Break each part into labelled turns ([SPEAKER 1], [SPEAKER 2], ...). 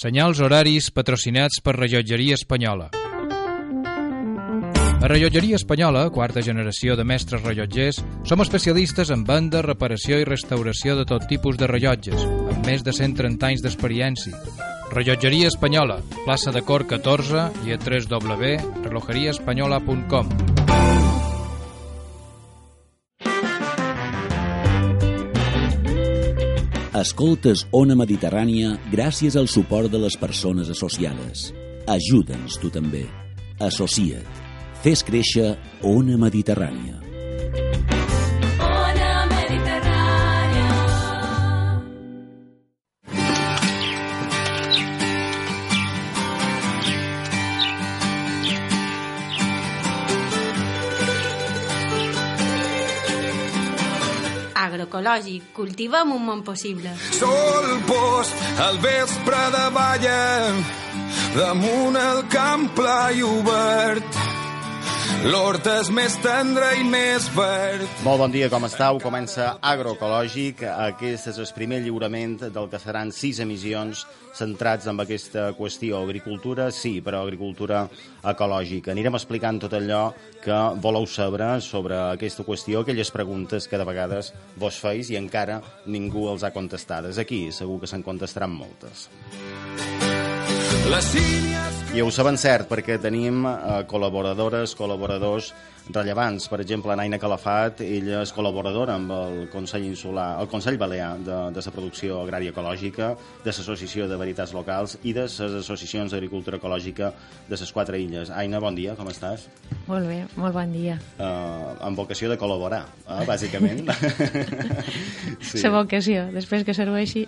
[SPEAKER 1] Senyals horaris patrocinats per Rellotgeria Espanyola. A Rellotgeria Espanyola, quarta generació de mestres rellotgers, som especialistes en venda, reparació i restauració de tot tipus de rellotges, amb més de 130 anys d'experiència. Rellotgeria Espanyola, plaça de Cor 14 i a www.relojeriaespanyola.com.
[SPEAKER 2] Escoltes Ona Mediterrània gràcies al suport de les persones associades. Ajuda'ns tu també. Associa't. Fes créixer Ona Mediterrània.
[SPEAKER 3] Agroecològic. Cultivem un món possible.
[SPEAKER 4] Sol post al vespre de balla damunt el camp pla i obert l'hort és més tendre i més verd
[SPEAKER 5] Molt bon dia, com estàu? Comença Agroecològic. Aquest és el primer lliurament del que seran sis emissions centrats en aquesta qüestió. Agricultura, sí, però agricultura ecològica. Anirem explicant tot allò que voleu saber sobre aquesta qüestió, aquelles preguntes que de vegades vos feis i encara ningú els ha contestades. Aquí segur que se'n contestaran moltes.
[SPEAKER 4] Les sínies
[SPEAKER 5] I saben cert perquè tenim eh, col·laboradores, col·laboradors rellevants. Per exemple, Naina Calafat, ella és col·laboradora amb el Consell Insular, el Consell Balear de, de la producció agrària ecològica, de l'Associació de Veritats Locals i de les associacions d'agricultura ecològica de les quatre illes. Aina, bon dia, com estàs?
[SPEAKER 6] Molt bé, molt bon dia.
[SPEAKER 5] Uh, amb vocació de col·laborar, eh, bàsicament.
[SPEAKER 6] Sí. La vocació, després que serveixi.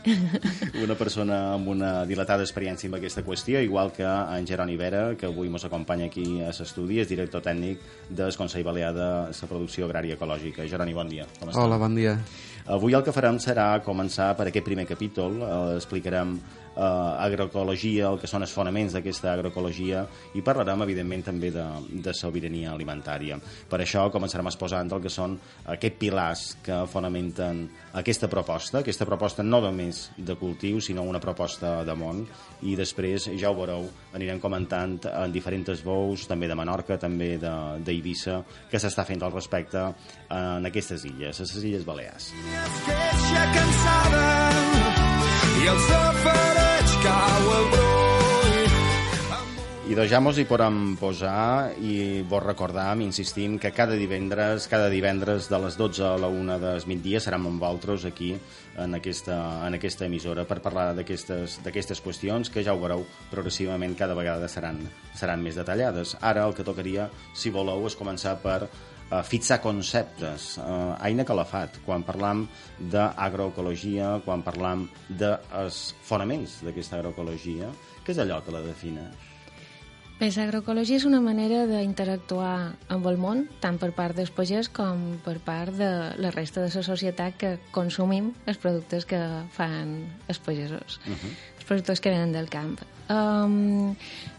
[SPEAKER 5] una persona amb una dilatada experiència amb aquesta qüestió, igual que en Jeroni Vera, que avui ens acompanya aquí a l'estudi, és director tècnic del Consell Balear de la Producció Agrària Ecològica. Jeroni, bon dia. Com?
[SPEAKER 7] Hola, bon dia.
[SPEAKER 5] Avui el que farem serà començar per aquest primer capítol. Eh, explicarem eh, agroecologia, el que són els fonaments d'aquesta agroecologia i parlarem, evidentment, també de, de sobirania alimentària. Per això començarem exposant el que són aquests pilars que fonamenten aquesta proposta, aquesta proposta no només de cultiu, sinó una proposta de món, i després, ja ho veureu, anirem comentant en diferents veus, també de Menorca, també de- d'Eivissa, que s'està fent al respecte en aquestes illes, a les Illes Balears.
[SPEAKER 4] que ja cansada I
[SPEAKER 5] doncs ja mos hi podem posar i vos recordar, insistim, que cada divendres, cada divendres de les 12 a la 1 del migdia serem amb vosaltres aquí en aquesta, en aquesta emissora per parlar d'aquestes qüestions que ja ho veureu progressivament cada vegada seran, seran més detallades. Ara el que tocaria, si voleu, és començar per fixar conceptes. Eh, Aina Calafat, quan parlam d'agroecologia, quan parlam dels fonaments d'aquesta agroecologia, què és allò que la defineix?
[SPEAKER 6] Bé, l'agroecologia és una manera d'interactuar amb el món, tant per part dels pagès com per part de la resta de la societat que consumim els productes que fan els pagesos, uh -huh. Els productes que venen del camp. Um,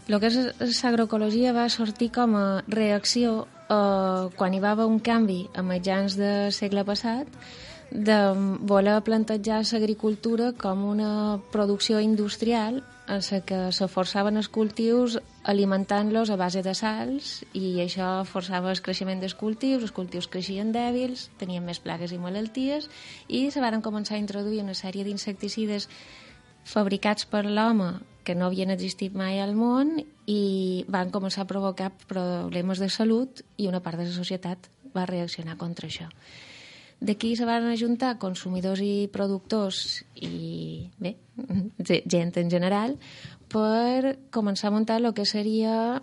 [SPEAKER 6] el que és l'agroecologia va sortir com a reacció uh, quan hi va haver un canvi a mitjans del segle passat de voler plantejar l'agricultura com una producció industrial en la que se forçaven els cultius alimentant-los a base de sals i això forçava el creixement dels cultius, els cultius creixien dèbils, tenien més plagues i malalties i se van començar a introduir una sèrie d'insecticides fabricats per l'home que no havien existit mai al món i van començar a provocar problemes de salut i una part de la societat va reaccionar contra això. D'aquí se van ajuntar consumidors i productors i, bé, gent en general per començar a muntar el que seria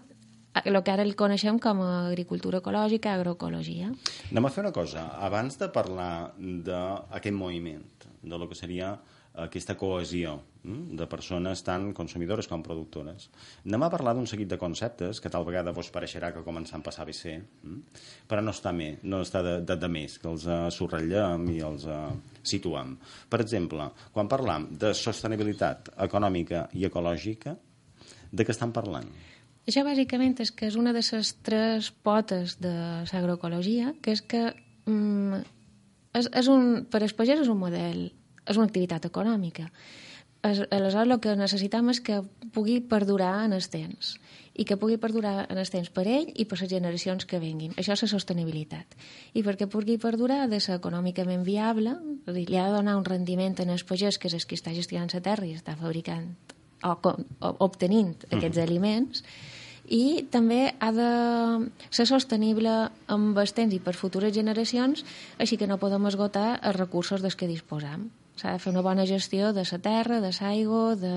[SPEAKER 6] el que ara el coneixem com a agricultura ecològica, agroecologia.
[SPEAKER 5] Anem a fer una cosa. Abans de parlar d'aquest moviment, de lo que seria aquesta cohesió mm, de persones tant consumidores com productores, anem a parlar d'un seguit de conceptes que tal vegada vos pareixerà que començant a passar a ser, mm, però no està, més, no està de, de, de més, que els uh, i els uh, situem. Per exemple, quan parlam de sostenibilitat econòmica i ecològica, de què estan parlant?
[SPEAKER 6] Això bàsicament és que és una de les tres potes de l'agroecologia, que és que mm, és, és un, per als pagesos és un model, és una activitat econòmica, Es, aleshores, el que necessitam és que pugui perdurar en el temps i que pugui perdurar en el temps per ell i per les generacions que venguin. Això és la sostenibilitat. I perquè pugui perdurar ha de ser econòmicament viable, és a dir, li ha de donar un rendiment en el pagès, que és el que està gestionant la terra i està fabricant o, o obtenint aquests mm. aliments, i també ha de ser sostenible amb el temps i per futures generacions, així que no podem esgotar els recursos dels que disposam. S'ha de fer una bona gestió de la terra, de l'aigua, de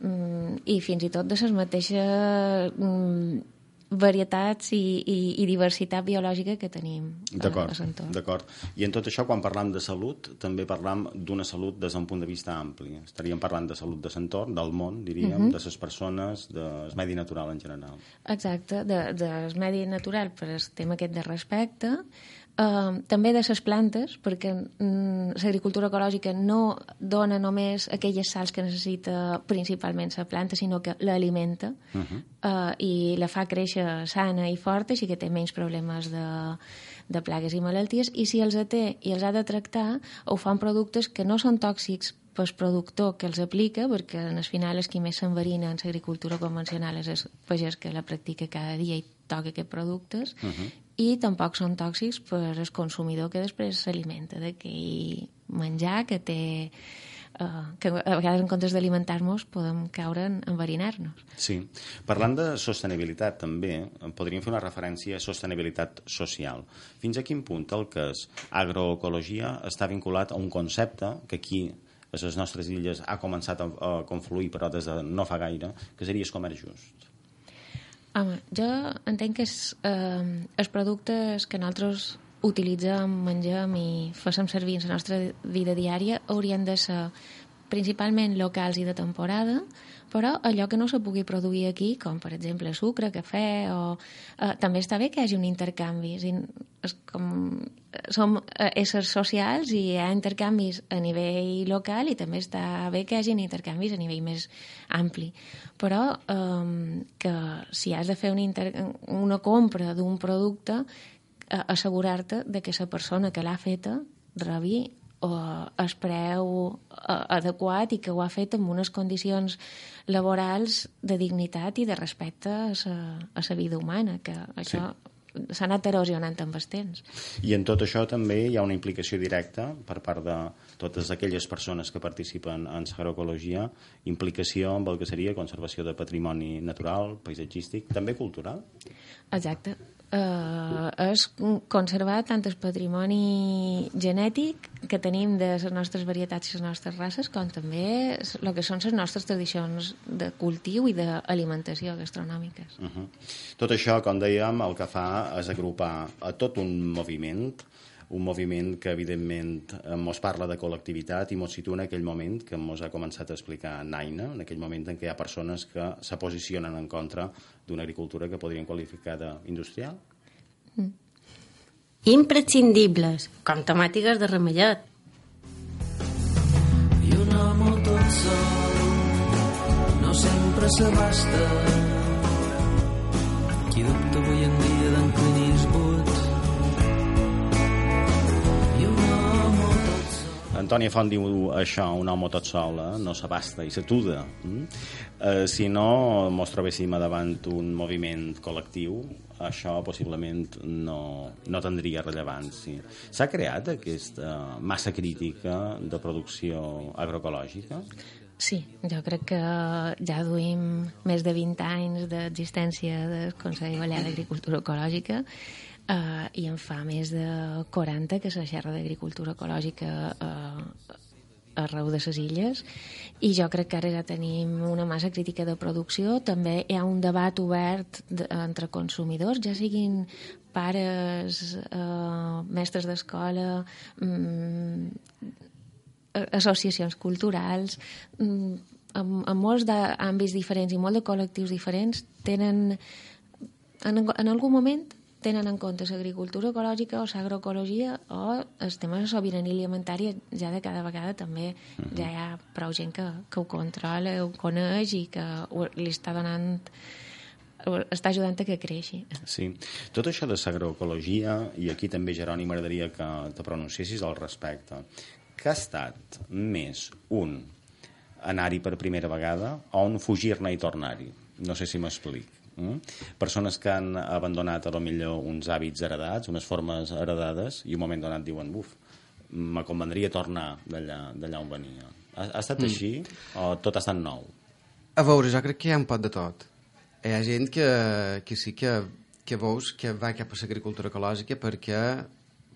[SPEAKER 6] mm, i fins i tot de les mateixes mm, varietats i, i, i diversitat biològica que tenim a, l'entorn.
[SPEAKER 5] D'acord. I en tot això, quan parlam de salut, també parlam d'una salut des d'un punt de vista ampli. Estaríem parlant de salut de l'entorn, del món, diríem, uh mhm. -huh. de les persones, del medi natural en general.
[SPEAKER 6] Exacte, de medi natural per el tema aquest de respecte, Uh, també de les plantes, perquè mm, l'agricultura ecològica no dona només aquelles sals que necessita principalment la planta, sinó que l'alimenta uh -huh. uh, i la fa créixer sana i forta, així que té menys problemes de, de plagues i malalties, i si els té i els ha de tractar, ho fan productes que no són tòxics pel productor que els aplica, perquè en el final és qui més s'enverina en l'agricultura convencional és el pagès que la practica cada dia i toca aquests productes, uh -huh i tampoc són tòxics per al consumidor que després s'alimenta d'aquell menjar que té Uh, que a vegades en comptes d'alimentar-nos podem caure en enverinar-nos.
[SPEAKER 5] Sí. Parlant de sostenibilitat també, podríem fer una referència a sostenibilitat social. Fins a quin punt el que és agroecologia està vinculat a un concepte que aquí a les nostres illes ha començat a, a confluir, però des de no fa gaire, que seria el comerç just.
[SPEAKER 6] Home, jo entenc que és, eh, els productes que nosaltres utilitzem, mengem i fem servir en la nostra vida diària haurien de ser principalment locals i de temporada, però allò que no se pugui produir aquí, com per exemple sucre, cafè, o, eh, també està bé que hi hagi un intercanvi. És, és com, som eh, éssers socials i hi ha intercanvis a nivell local i també està bé que hi hagi intercanvis a nivell més ampli. Però eh, que si has de fer un inter, una compra d'un producte, eh, assegurar-te de que la persona que l'ha feta rebi eh, el preu eh, adequat i que ho ha fet en unes condicions laborals de dignitat i de respecte a la vida humana, que això sí s'ha anat erosionant amb el temps.
[SPEAKER 5] I en tot això també hi ha una implicació directa per part de totes aquelles persones que participen en l'agroecologia, implicació amb el que seria conservació de patrimoni natural, paisatgístic, també cultural?
[SPEAKER 6] Exacte eh, és conservar tant el patrimoni genètic que tenim de les nostres varietats i les nostres races, com també el que són les nostres tradicions de cultiu i d'alimentació gastronòmiques. Uh -huh.
[SPEAKER 5] Tot això, com dèiem, el que fa és agrupar a tot un moviment un moviment que evidentment ens parla de col·lectivitat i ens situa en aquell moment que ens ha començat a explicar Naina, en aquell moment en què hi ha persones que se posicionen en contra d'una agricultura que podríem qualificar d'industrial? Mm.
[SPEAKER 3] Imprescindibles, com temàtiques de remellet. I un home tot sol no sempre s'abasta qui dubta avui en dia
[SPEAKER 5] Antònia Font diu això, un home tot sol, eh? no s'abasta i s'atuda. Mm? Eh, si no mos trobéssim davant un moviment col·lectiu, això possiblement no, no tindria rellevància. S'ha creat aquesta massa crítica de producció agroecològica?
[SPEAKER 6] Sí, jo crec que ja duim més de 20 anys d'existència del Consell Balear d'Agricultura Ecològica eh, i en fa més de 40 que és la xerra d'agricultura ecològica eh, arreu de les illes. I jo crec que ara ja tenim una massa crítica de producció. També hi ha un debat obert entre consumidors ja siguin pares eh, mestres d'escola mm, associacions culturals mm, en, en molts d'àmbits diferents i molt de col·lectius diferents tenen en, en algun moment tenen en compte l'agricultura ecològica o l'agroecologia o els temes de sobirania alimentària ja de cada vegada també uh mhm. -huh. ja hi ha prou gent que, que ho controla, ho coneix i que li està donant està ajudant a que creixi.
[SPEAKER 5] Sí. Tot això de l'agroecologia, i aquí també, Jeroni, m'agradaria que te pronunciessis al respecte, que ha estat més un anar-hi per primera vegada o un fugir-ne i tornar-hi. No sé si m'explic. Mm? Persones que han abandonat a lo millor uns hàbits heredats, unes formes heredades, i un moment donat diuen, buf, me convendria tornar d'allà d'allà on venia. Ha, ha estat mm. així o tot ha estat nou?
[SPEAKER 7] A veure, jo crec que hi ha un pot de tot. Hi ha gent que, que sí que, que veus que va cap a l'agricultura ecològica perquè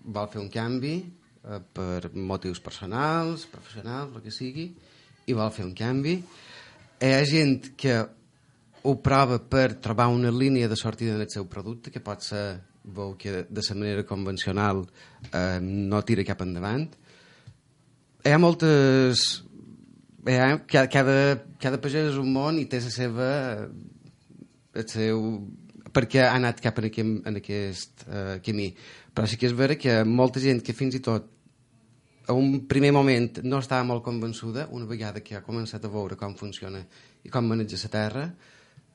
[SPEAKER 7] vol fer un canvi eh, per motius personals, professionals, el que sigui, i vol fer un canvi. Hi ha gent que ho prova per trobar una línia de sortida en el seu producte, que pot ser, veu que de la manera convencional eh, no tira cap endavant. Hi ha moltes... Hi ha, cada, cada, pagès és un món i té la seva... El seu, perquè ha anat cap en aquest, en aquest uh, camí. Però sí que és vera que molta gent que fins i tot a un primer moment no estava molt convençuda, una vegada que ha començat a veure com funciona i com maneja la terra,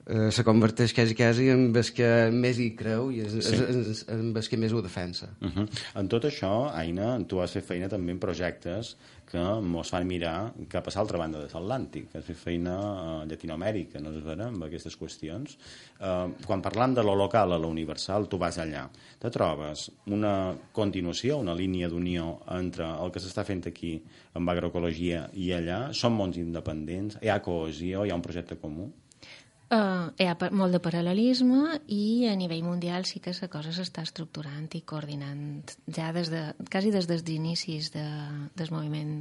[SPEAKER 7] eh, se converteix quasi, quasi en el que més hi creu i és, sí. és, en el que més ho defensa.
[SPEAKER 5] Uh -huh. En tot això, Aina, tu has fet feina també en projectes que mos fan mirar cap a l'altra banda de l'Atlàntic, que has fet feina a Llatinoamèrica, no és vera, amb aquestes qüestions. Uh, quan parlam de lo local a lo universal, tu vas allà. Te trobes una continuació, una línia d'unió entre el que s'està fent aquí amb agroecologia i allà? Són mons independents? Hi ha cohesió? Hi ha un projecte comú?
[SPEAKER 6] Uh, hi ha molt de paral·lelisme i a nivell mundial sí que la cosa s'està estructurant i coordinant ja des de, quasi des dels inicis de, del moviment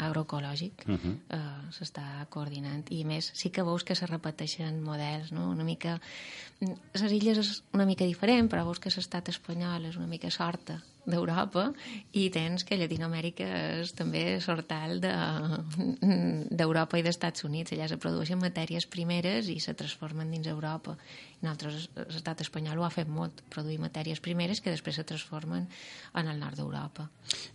[SPEAKER 6] agroecològic uh -huh. uh, s'està coordinant i més sí que veus que se repeteixen models no? una mica les illes és una mica diferent però veus que l'estat espanyol és una mica sorta d'Europa i tens que Llatinoamèrica és també sortal d'Europa de, i d'Estats Units. Allà se produeixen matèries primeres i se transformen dins Europa. Nosaltres, l'estat espanyol ho ha fet molt, produir matèries primeres que després se transformen en el nord d'Europa.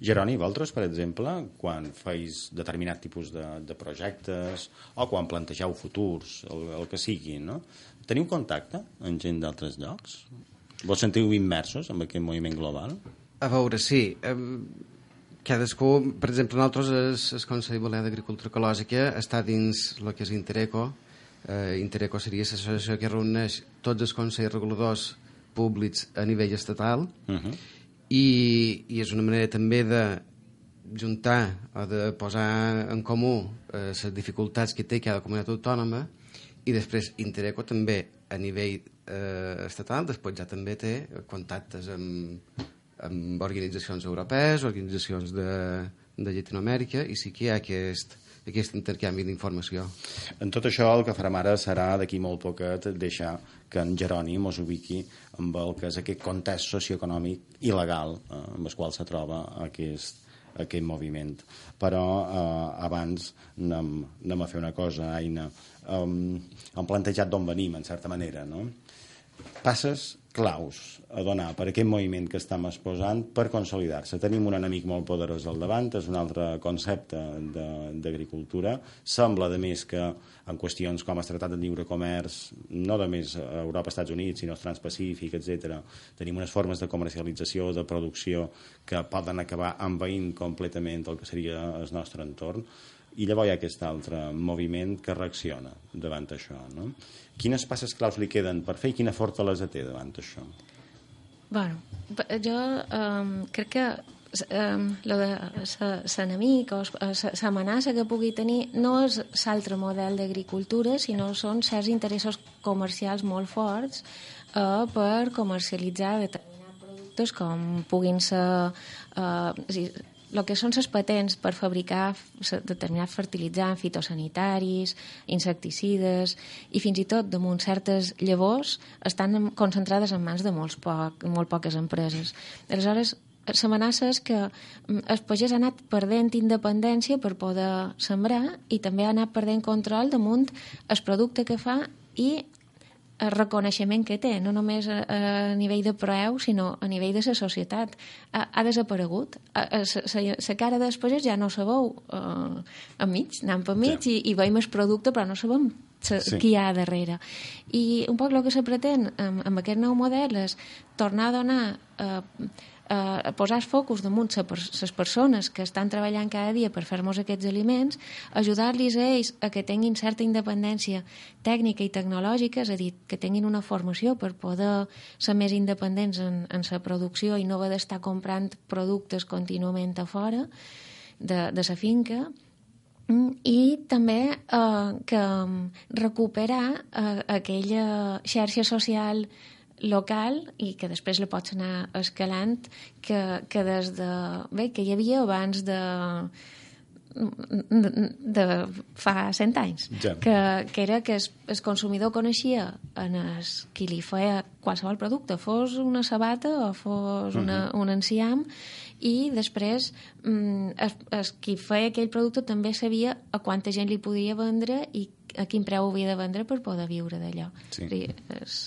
[SPEAKER 5] Geroni, vosaltres, per exemple, quan feis determinat tipus de, de projectes o quan plantegeu futurs, el, el que sigui, no? teniu contacte amb gent d'altres llocs? Vos sentiu immersos en aquest moviment global?
[SPEAKER 7] A veure, sí. Cadascú, per exemple, nosaltres, el, el Consell Balear d'Agricultura Ecològica està dins el que és Intereco. Eh, Intereco seria l'associació que reuneix tots els consells reguladors públics a nivell estatal uh -huh. i, i és una manera també de juntar o de posar en comú eh, les dificultats que té cada comunitat autònoma i després Intereco també a nivell eh, estatal, després ja també té contactes amb, amb organitzacions europees, organitzacions de, de Llatinoamèrica, i sí que hi ha aquest, aquest intercanvi d'informació.
[SPEAKER 5] En tot això el que farem ara serà d'aquí molt poquet deixar que en Jeroni mos ubiqui amb el que és aquest context socioeconòmic il·legal eh, amb el qual se troba aquest, aquest moviment. Però eh, abans anem, anem a fer una cosa, Aina. Um, hem plantejat d'on venim, en certa manera, no? Passes claus a donar per aquest moviment que estem exposant per consolidar-se. Tenim un enemic molt poderós al davant, és un altre concepte d'agricultura. Sembla, de més, que en qüestions com el Tractat de Lliure Comerç, no només a Europa, Estats Units, sinó Transpacífic, etc. tenim unes formes de comercialització, de producció, que poden acabar envaint completament el que seria el nostre entorn i llavors hi ha aquest altre moviment que reacciona davant això. No? Quines passes claus li queden per fer i quina fortalesa té davant això?
[SPEAKER 6] Bueno, jo um, crec que um, lo de l'enemic o l'amenaça que pugui tenir no és l'altre model d'agricultura, sinó són certs interessos comercials molt forts uh, per comercialitzar determinats productes com puguin ser uh, el que són les patents per fabricar determinats fertilitzants fitosanitaris, insecticides i fins i tot damunt certes llavors estan concentrades en mans de molts poc, molt poques empreses. Aleshores, l'amenaça és que mm, el pagès ha anat perdent independència per poder sembrar i també ha anat perdent control damunt el producte que fa i el reconeixement que té, no només a, a nivell de preu, sinó a nivell de la societat. Ha, ha desaparegut. La cara dels pagès ja no sabeu uh, a mig, anem per mig sí. i, i veiem el producte, però no sabem sí. qui hi ha darrere. I un poc el que se pretén amb, amb aquest nou model és tornar a donar uh, eh, posar focus damunt les persones que estan treballant cada dia per fer-nos aquests aliments, ajudar-los a ells a que tinguin certa independència tècnica i tecnològica, és a dir, que tinguin una formació per poder ser més independents en, en la producció i no haver d'estar comprant productes contínuament a fora de, de la finca, Mm, i també eh, que recuperar eh, aquella xarxa social local i que després la pots anar escalant que, que des de... bé, que hi havia abans de de, de fa 100 anys
[SPEAKER 5] Ja.
[SPEAKER 6] que, que era que el, el consumidor coneixia en el, qui li feia qualsevol producte, fos una sabata o fos una, un enciam i després mm, el, el qui feia aquell producte també sabia a quanta gent li podia vendre i a quin preu havia de vendre per poder viure d'allò.
[SPEAKER 5] Sí.
[SPEAKER 6] És...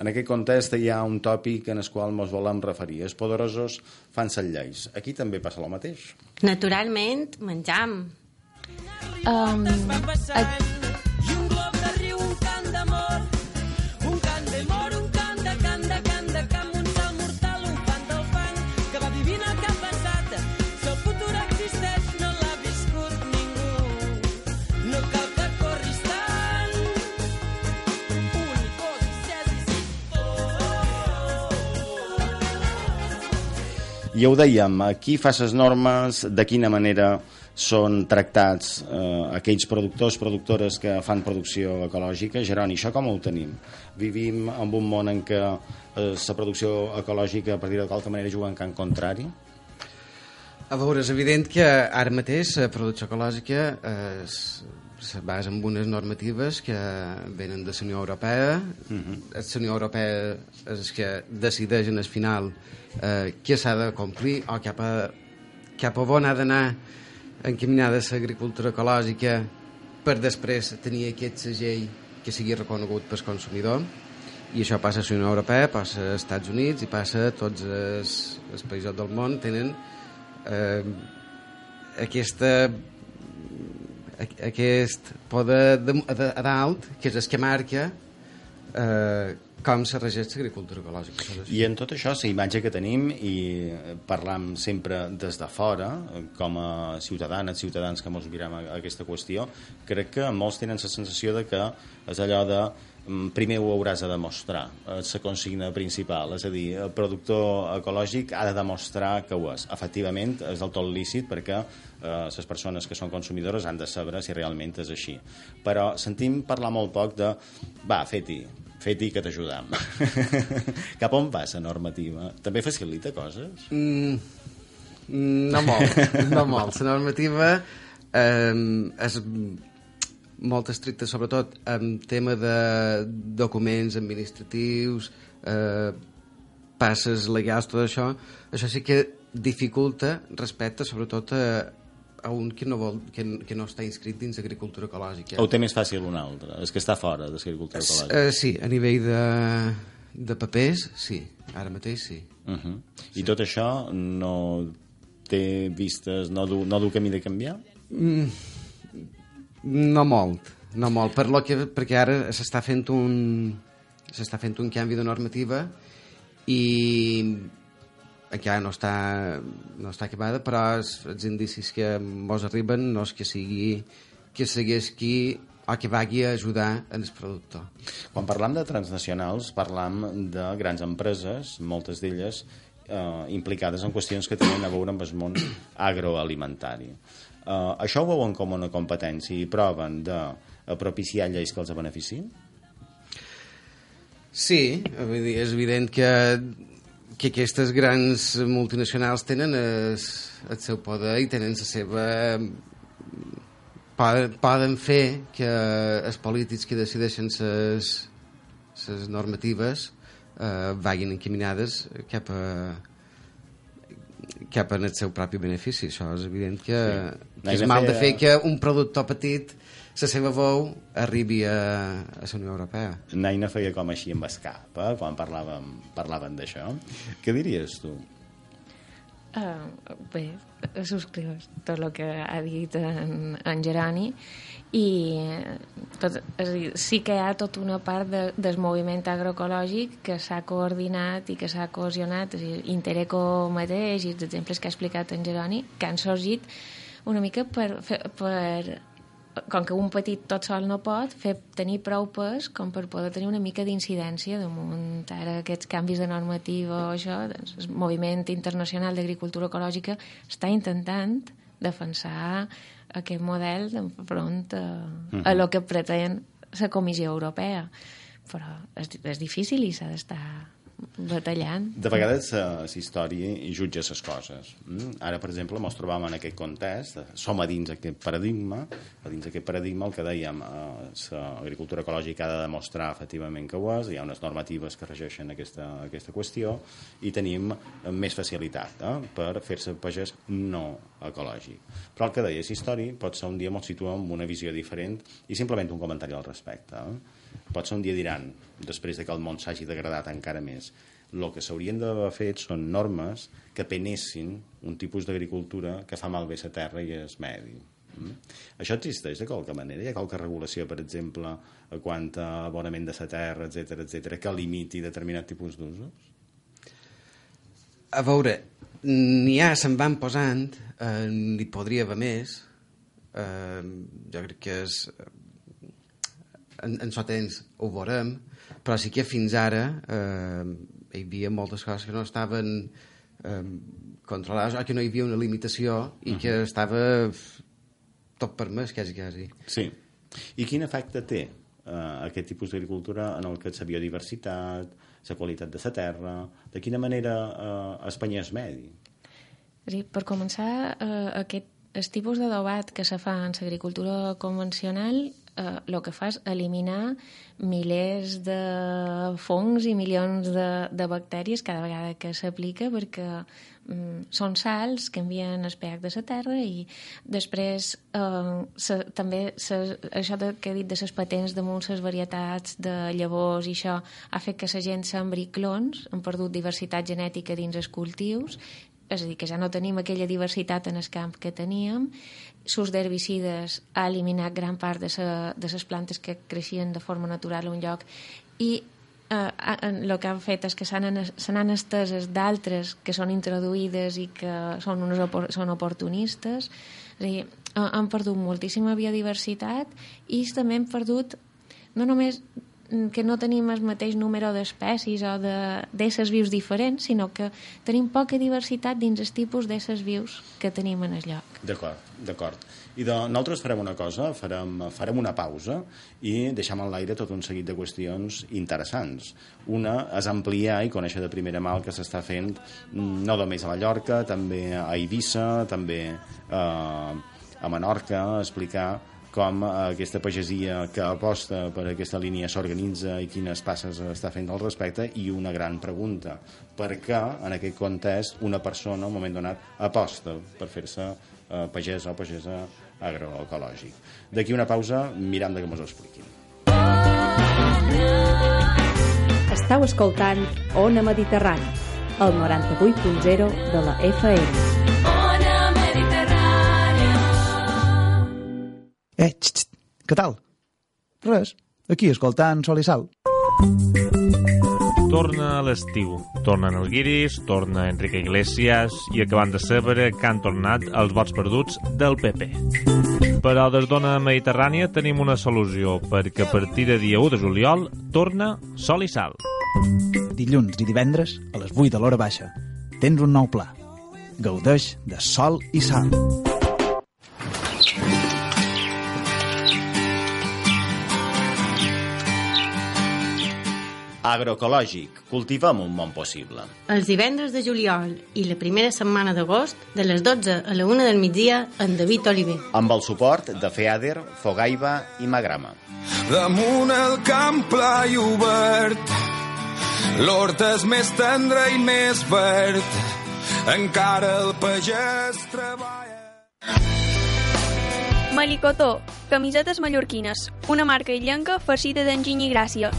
[SPEAKER 5] En aquest context hi ha un tòpic en el qual ens volem referir. Els poderosos fan set lleis. Aquí també passa el mateix.
[SPEAKER 8] Naturalment, menjam.
[SPEAKER 6] Um, a,
[SPEAKER 5] ja ho dèiem, aquí fa les normes, de quina manera són tractats eh, aquells productors, productores que fan producció ecològica. Geroni, això com ho tenim? Vivim en un món en què eh, la producció ecològica, per dir-ho de qualque manera, juga en camp contrari?
[SPEAKER 7] A veure, és evident que ara mateix la producció ecològica eh, es, se basa en unes normatives que venen de la Unió Europea. Uh -huh. La Unió Europea és que decideix en el final eh, què s'ha de complir o cap a, cap a on ha d'anar encaminada l'agricultura ecològica per després tenir aquest segell que sigui reconegut pel consumidor i això passa a la Unió Europea, passa als Estats Units i passa a tots els, els països del món tenen eh, aquesta a- aquest poder de, de, a dalt que és el que marca eh, com se regeix l'agricultura ecològica.
[SPEAKER 5] I en tot això, la imatge que tenim, i eh, parlam sempre des de fora, eh, com a ciutadanes, ciutadans que mos mirem aquesta qüestió, crec que molts tenen la sensació de que és allò de primer ho hauràs de demostrar, és la consigna principal, és a dir, el productor ecològic ha de demostrar que ho és. Efectivament, és del tot lícit perquè eh, les persones que són consumidores han de saber si realment és així. Però sentim parlar molt poc de va, fet-hi, fet-hi que t'ajudam. Cap on va la normativa? També facilita coses?
[SPEAKER 7] Mm, no molt, no molt. La normativa eh, és molt estricta, sobretot en tema de documents administratius, eh, passes legals, tot això. Això sí que dificulta respecte, sobretot, a, a un que no, vol, que, que no està inscrit dins agricultura ecològica.
[SPEAKER 5] O ho té més fàcil un altre? És que està fora de l'agricultura ecològica.
[SPEAKER 7] Eh, sí, a nivell de, de papers, sí. Ara mateix sí.
[SPEAKER 5] Uh -huh. I tot això no té vistes, no du, no du camí de canviar?
[SPEAKER 7] No molt, no molt, per lo que, perquè ara s'està fent un s'està fent un canvi de normativa i encara no està, no està acabada, però els, els indicis que mos arriben no és que sigui que segueix qui o que vagi a ajudar en el productor.
[SPEAKER 5] Quan parlam de transnacionals, parlam de grans empreses, moltes d'elles eh, implicades en qüestions que tenen a veure amb el món agroalimentari. Eh, això ho veuen com una competència i proven de propiciar lleis que els beneficien?
[SPEAKER 7] Sí, vull dir, és evident que, que aquestes grans multinacionals tenen el, el seu poder i tenen la seva... Poden, poden fer que els polítics que decideixen les les normatives eh, vagin encaminades cap a cap al seu propi benefici. Això és evident que,
[SPEAKER 5] Sí.
[SPEAKER 7] Que és mal de
[SPEAKER 5] fer-
[SPEAKER 7] que un productor petit la seva veu arribi a, a la Unió Europea.
[SPEAKER 5] Naina feia com així amb escap, eh, quan parlàvem, parlàvem d'això. Què diries tu?
[SPEAKER 6] Uh, bé, subscrius tot el que ha dit en, en Geroni i tot, és dir, sí que hi ha tota una part de, del moviment agroecològic que s'ha coordinat i que s'ha cohesionat, és a dir, Intereco mateix i els exemples que ha explicat en Geroni, que han sorgit una mica per, fer- per com que un petit tot sol no pot, fer tenir prou pes com per poder tenir una mica d'incidència damunt. Ara aquests canvis de normativa o això, doncs el moviment internacional d'agricultura ecològica està intentant defensar aquest model enfront a, a lo que pretén la Comissió Europea. Però és, és difícil i s'ha d'estar batallant
[SPEAKER 5] De vegades la història jutja les coses. Mm? Ara, per exemple, ens trobam en aquest context, eh, som a dins aquest paradigma, a dins aquest paradigma el que dèiem, eh, l'agricultura ecològica ha de demostrar efectivament que ho és, hi ha unes normatives que regeixen aquesta, aquesta qüestió i tenim eh, més facilitat eh, per fer-se pagès no ecològic. Però el que deia, la història pot ser un dia ens situem amb una visió diferent i simplement un comentari al respecte. Eh? Pot ser un dia diran, després de que el món s'hagi degradat encara més, el que s'haurien d'haver fet són normes que penessin un tipus d'agricultura que fa malbé la terra i el medi. Mm? Això existeix de qualque manera? Hi ha qualque regulació, per exemple, quant a abonament de la terra, etc etc, que limiti determinat tipus d'usos?
[SPEAKER 7] A veure, n'hi ha, se'n van posant, eh, n'hi podria haver més. Eh, jo crec que és... En, en so temps ho veurem, però sí que fins ara eh, hi havia moltes coses que no estaven eh, controlades, o que no hi havia una limitació i que estava tot permès, quasi, quasi.
[SPEAKER 5] Sí. I quin efecte té eh, aquest tipus d'agricultura en el que és la biodiversitat, la qualitat de la terra, de quina manera eh, Espanya és medi?
[SPEAKER 6] Dir, per començar, eh, aquest el tipus de debat que se fa en l'agricultura convencional eh, que fa és eliminar milers de fongs i milions de, de bactèries cada vegada que s'aplica perquè mm, són sals que envien el pH de la terra i després eh, se, també se, això de, que he dit de les patents damunt les varietats de llavors i això ha fet que la gent sembri clons, han perdut diversitat genètica dins els cultius és a dir, que ja no tenim aquella diversitat en el camp que teníem, l'ús d'herbicides ha eliminat gran part de, sa, de les plantes que creixien de forma natural a un lloc. I eh, el que han fet és que se n'han esteses d'altres que són introduïdes i que són, unes opor són oportunistes. És a dir, eh, han perdut moltíssima biodiversitat i també hem perdut no només que no tenim el mateix número d'espècies o d'éssers vius diferents, sinó que tenim poca diversitat dins els tipus d'éssers vius que tenim en el lloc.
[SPEAKER 5] D'acord, d'acord. I de, nosaltres farem una cosa, farem, farem una pausa i deixem en l'aire tot un seguit de qüestions interessants. Una és ampliar i conèixer de primera mà el que s'està fent mm, no només a Mallorca, també a Eivissa, també eh, a Menorca, explicar com aquesta pagesia que aposta per aquesta línia s'organitza i quines passes està fent al respecte i una gran pregunta, per què en aquest context una persona en un moment donat aposta per fer-se eh, pagesa o pagesa agroecològic. D'aquí una pausa, miram de que mos ho expliquin.
[SPEAKER 9] Estau escoltant Ona Mediterrani, el 98.0 de la FM.
[SPEAKER 10] Eh, xt, xt, què tal? Res, aquí escoltant Sol i Sal.
[SPEAKER 11] Torna a l'estiu. Tornen el Guiris, torna Enrique Iglesias i acabant de saber que han tornat els vots perduts del PP. Però des d'Ona Mediterrània tenim una solució, perquè a partir de dia 1 de juliol torna Sol i Sal.
[SPEAKER 10] Dilluns i divendres, a les 8 de l'hora baixa, tens un nou pla. Gaudeix de Sol i Sal.
[SPEAKER 5] Agroecològic. Cultivem un món possible.
[SPEAKER 8] Els divendres de juliol i la primera setmana d'agost, de les 12 a la 1 del migdia, en David Oliver.
[SPEAKER 5] Amb el suport de FEADER, Fogaiba i Magrama.
[SPEAKER 4] Damunt el camp pla i obert, l'hort és més tendre i més verd, encara el pagès treballa.
[SPEAKER 12] Malicotó, camisetes mallorquines, una marca illenca farcida d'enginy i gràcia,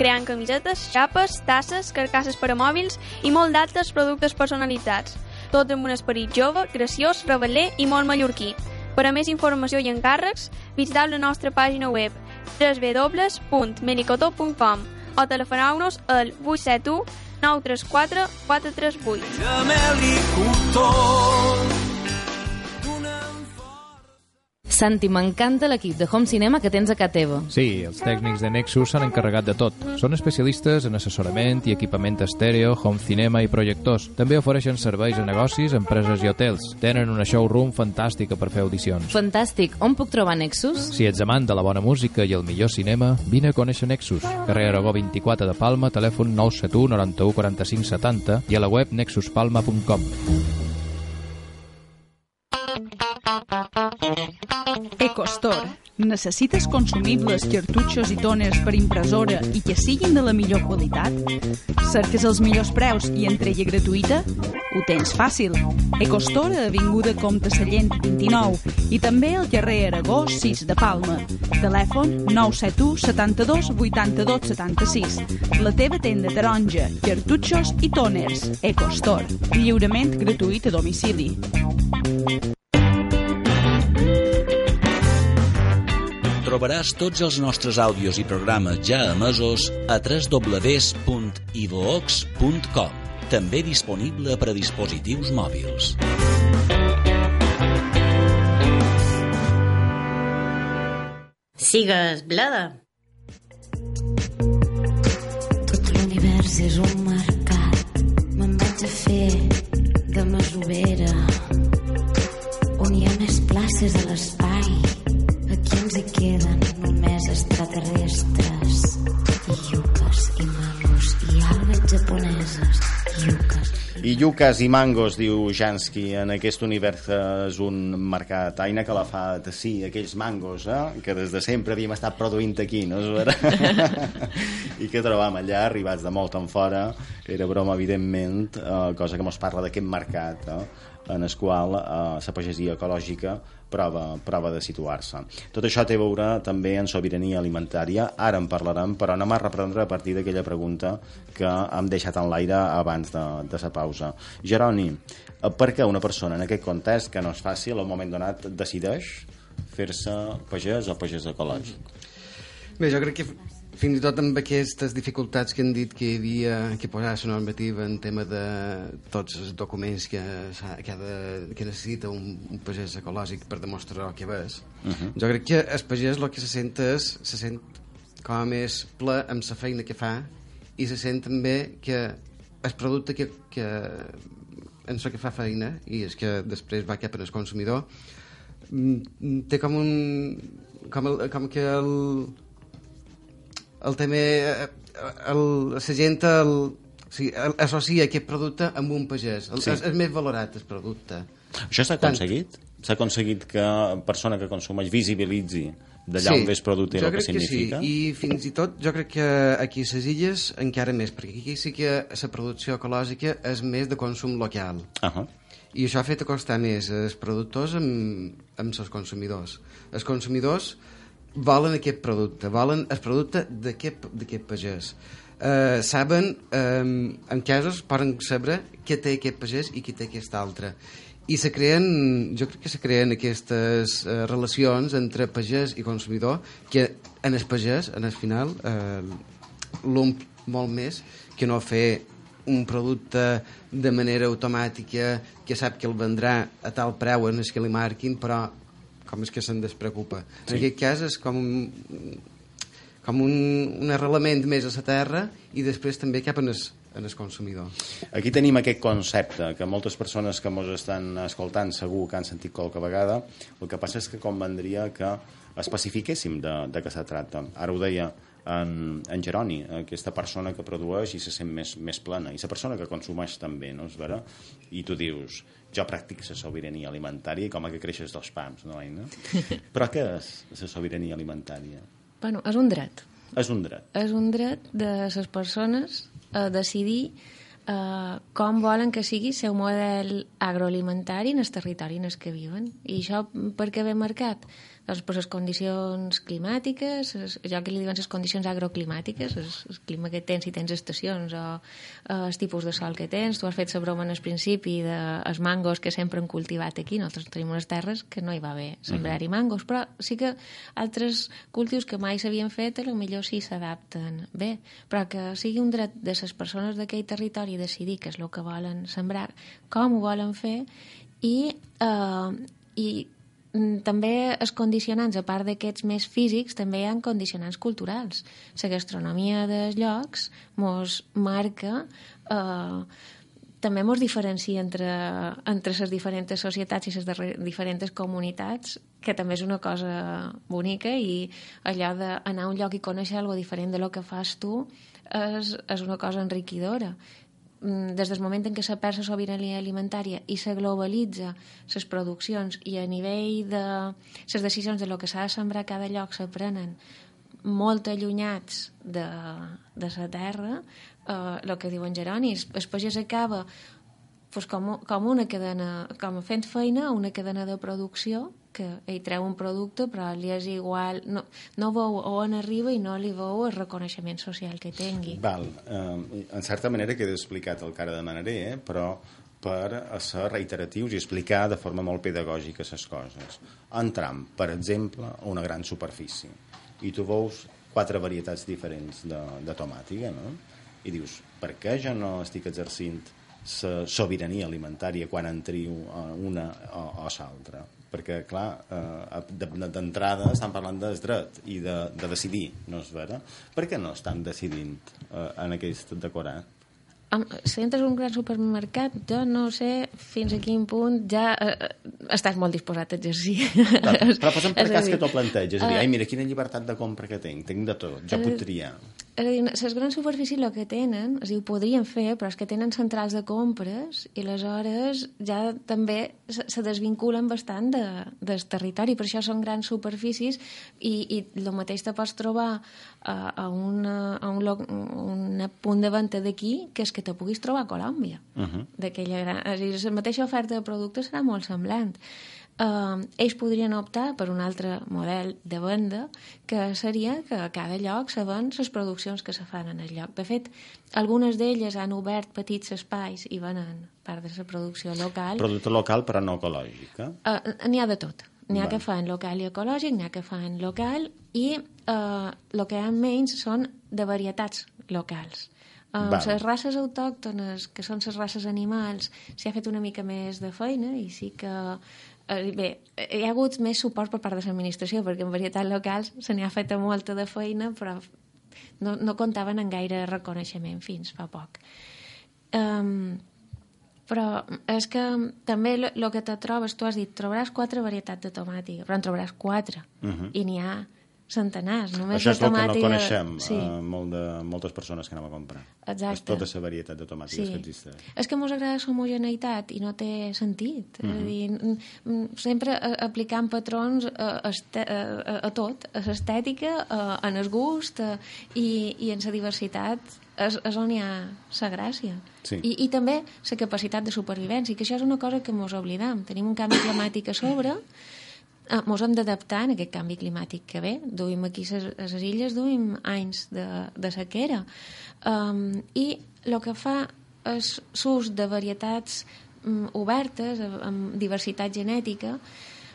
[SPEAKER 12] creant camisetes, xapes, tasses, carcasses per a mòbils i molt d'altres productes personalitzats. tot amb un esperit jove, graciós, rebel·ler i molt mallorquí. Per a més informació i encàrrecs, visiteu la nostra pàgina web www.melicotó.com o telefoneu-nos al 871 934 438.
[SPEAKER 4] Gemel i
[SPEAKER 13] Santi, m'encanta l'equip de Home Cinema que tens a casa teva.
[SPEAKER 1] Sí, els tècnics de Nexus s'han encarregat de tot. Són especialistes en assessorament i equipament estèreo, home cinema i projectors. També ofereixen serveis a negocis, empreses i hotels. Tenen una showroom fantàstica per fer audicions.
[SPEAKER 13] Fantàstic. On puc trobar Nexus?
[SPEAKER 1] Si ets amant de la bona música i el millor cinema, vine a conèixer Nexus. Carrer Aragó 24 de Palma, telèfon 971 91 45 70 i a la web nexuspalma.com.
[SPEAKER 14] EcoStore. Necessites consumibles, cartutxos i toners per impressora i que siguin de la millor qualitat? Cerques els millors preus i entrega gratuïta? Ho tens fàcil. EcoStore Avinguda Comte Sallent 29 i també al carrer Aragó 6 de Palma. Telèfon 971 72 82 76. La teva tenda taronja, cartutxos i toners. EcoStore. Lliurament gratuït a domicili.
[SPEAKER 2] Trobaràs tots els nostres àudios i programes ja emesos a www.ivox.com també disponible per a dispositius mòbils.
[SPEAKER 8] Sigues bleda.
[SPEAKER 15] Tot l'univers és un mercat. Me'n vaig a fer de masovera. On hi ha més places a l'espai. Ens hi queden només extraterrestres. I yuques i mangos i algues japoneses. Yuques
[SPEAKER 5] I Llucas i Mangos, diu Jansky, en aquest univers que és un mercat. Aina que la fa de sí, aquells mangos, eh? que des de sempre havíem estat produint aquí, no és vera? I que trobam allà, arribats de molt en fora, era broma, evidentment, eh, cosa que mos parla d'aquest mercat, eh? En el qual eh, la pagesia ecològica prova, prova de situar-se. Tot això té a veure també en sobirania alimentària, ara en parlarem, però anem a reprendre a partir d'aquella pregunta que hem deixat en l'aire abans de, de la pausa. Jeroni, eh, per què una persona en aquest context, que no és fàcil, al moment donat decideix fer-se pagès o pagès ecològic?
[SPEAKER 7] Bé, jo crec que fins i tot amb aquestes dificultats que han dit que hi havia que posar la normativa en tema de tots els documents que, que, ha de, que necessita un, un pagès ecològic per demostrar què és,
[SPEAKER 5] Uh -huh.
[SPEAKER 7] jo crec que el pagès el que se sent és se sent com a més ple amb la feina que fa i se sent també que el producte que, que en això que fa feina i és que després va cap al consumidor mm, té com un com, el, com que el el també eh, el, la gent el, o sigui, el, associa aquest producte amb un pagès el,
[SPEAKER 5] Sí.
[SPEAKER 7] és, és més valorat el producte
[SPEAKER 5] Això s'ha aconseguit? S'ha aconseguit que persona que consumeix visibilitzi d'allà on ve el producte i
[SPEAKER 7] jo
[SPEAKER 5] el que
[SPEAKER 7] crec que
[SPEAKER 5] significa?
[SPEAKER 7] sí. i fins i tot jo crec que aquí a les illes encara més perquè aquí sí que la producció ecològica és més de consum local
[SPEAKER 5] uh -huh.
[SPEAKER 7] i això ha fet acostar més els productors amb, amb els consumidors els consumidors volen aquest producte volen el producte d'aquest pagès. Uh, saben, um, en casos poden saber què té aquest pagès i què té aquest altre. I se creen, jo crec que se creen aquestes uh, relacions entre pagès i consumidor que en el pagès, en el final uh, l'omple molt més que no fer un producte de manera automàtica que sap que el vendrà a tal preu en el que li marquin però com és que se'n despreocupa
[SPEAKER 5] Sí.
[SPEAKER 7] en aquest cas és com un, com un, un arrelament més a la terra i després també cap en el, en el consumidor
[SPEAKER 5] Aquí tenim aquest concepte que moltes persones que ens estan escoltant segur que han sentit qualque vegada. El que passa és que convendria que especifiquéssim de, de què se tracta. Ara ho deia en, en Jeroni, aquesta persona que produeix i se sent més, més plena, i la persona que consumeix també, no és vera? I tu dius, jo practico la sobirania alimentària i com a que creixes dos pams, no, Aina? Però què és la sobirania alimentària?
[SPEAKER 6] Bueno, és un dret.
[SPEAKER 5] És un dret.
[SPEAKER 6] És un dret de les persones a decidir eh, com volen que sigui el seu model agroalimentari en el territori en el que viuen. I això per què ve marcat? Doncs per les condicions climàtiques, es, allò que li diuen les condicions agroclimàtiques, el, clima que tens si tens estacions o eh, el tipus de sol que tens. Tu has fet la broma en el principi de els mangos que sempre han cultivat aquí. Nosaltres tenim unes terres que no hi va bé sembrar-hi mangos, però sí que altres cultius que mai s'havien fet a lo millor sí s'adapten bé, però que sigui un dret de les persones d'aquell territori decidir què és el que volen sembrar, com ho volen fer i, eh, i també els condicionants, a part d'aquests més físics, també hi ha condicionants culturals. La gastronomia dels llocs mos marca... Eh, també mos diferencia entre, entre les diferents societats i les diferents comunitats, que també és una cosa bonica i allò d'anar a un lloc i conèixer alguna diferent de lo que fas tu és, és una cosa enriquidora Mm, des del moment en què se perd la sobirania alimentària i se globalitza les produccions i a nivell de les decisions de lo que s'ha de sembrar a cada lloc se prenen molt allunyats de, de la terra, eh, que diuen Geronis, el pagès acaba pues, com, com una cadena, com fent feina, una cadena de producció que ell treu un producte però li és igual no, no veu on arriba i no li veu el reconeixement social que tingui
[SPEAKER 5] Val, eh, en certa manera queda explicat el que ara demanaré eh? però per ser reiteratius i explicar de forma molt pedagògica les coses entram, per exemple, a una gran superfície i tu veus quatre varietats diferents de, de tomàtica no? i dius, per què jo no estic exercint la sobirania alimentària quan en trio una o, o l'altra perquè, clar, eh, d'entrada estan parlant del dret i de, de decidir, no és vera? Per què no estan decidint eh, en aquest decorat?
[SPEAKER 6] si entres a un gran supermercat, jo no sé fins a quin punt ja eh, eh estàs molt disposat a exercir.
[SPEAKER 5] Però, però posa'm per cas que t'ho planteges, és a dir, ai, mira, quina llibertat de compra que tinc, tinc de tot, jo puc triar.
[SPEAKER 6] És a dir, les grans superfícies el que tenen, és a dir, ho podrien fer, però és que tenen centrals de compres i aleshores ja també se, se desvinculen bastant de, del territori, per això són grans superfícies i, i el mateix te pots trobar a, a, una, a un, lloc, un punt de venda d'aquí que és que te puguis trobar a Colòmbia. Uh -huh. gran... És a dir, la mateixa oferta de productes serà molt semblant eh, ells podrien optar per un altre model de venda que seria que a cada lloc se ven les produccions que se fan en el lloc. De fet, algunes d'elles han obert petits espais i venen part de la producció local.
[SPEAKER 5] Producte local però no ecològica?
[SPEAKER 6] Uh, N'hi ha de tot. N'hi ha que fan local i ecològic, n'hi ha que fan local i eh, el que hi ha menys són de varietats locals. Uh, les races autòctones, que són les races animals, s'hi ha fet una mica més de feina i sí que eh, bé, hi ha hagut més suport per part de l'administració, perquè en varietats locals se n'hi ha fet molta de feina, però no, no comptaven en gaire reconeixement fins fa poc. Um, però és que també el que te trobes, tu has dit, trobaràs quatre varietats de tomàtica, però en trobaràs quatre, uh -huh. i n'hi ha centenars. Només
[SPEAKER 5] Això és el que no coneixem,
[SPEAKER 6] sí.
[SPEAKER 5] eh, molt de, moltes persones que anem a comprar.
[SPEAKER 6] Exacte.
[SPEAKER 5] És tota la varietat de tomàtiques
[SPEAKER 6] Sí.
[SPEAKER 5] que existeix.
[SPEAKER 6] És que mos agrada l'homogeneïtat i no té sentit. Mm -hmm. És a
[SPEAKER 5] Mhm.
[SPEAKER 6] dir, sempre eh, aplicant patrons a, a, este- a, a, a tot, a l'estètica, en el gust a, i, i en la diversitat és, és on hi ha la gràcia.
[SPEAKER 5] Sí.
[SPEAKER 6] I, I també la capacitat de supervivència, que això és una cosa que mos oblidam. Tenim un canvi climàtic a sobre, eh, mos hem d'adaptar en aquest canvi climàtic que ve. Duim aquí a les illes, duim anys de, de sequera. Um, I el que fa és l'ús de varietats um, obertes, amb- diversitat genètica,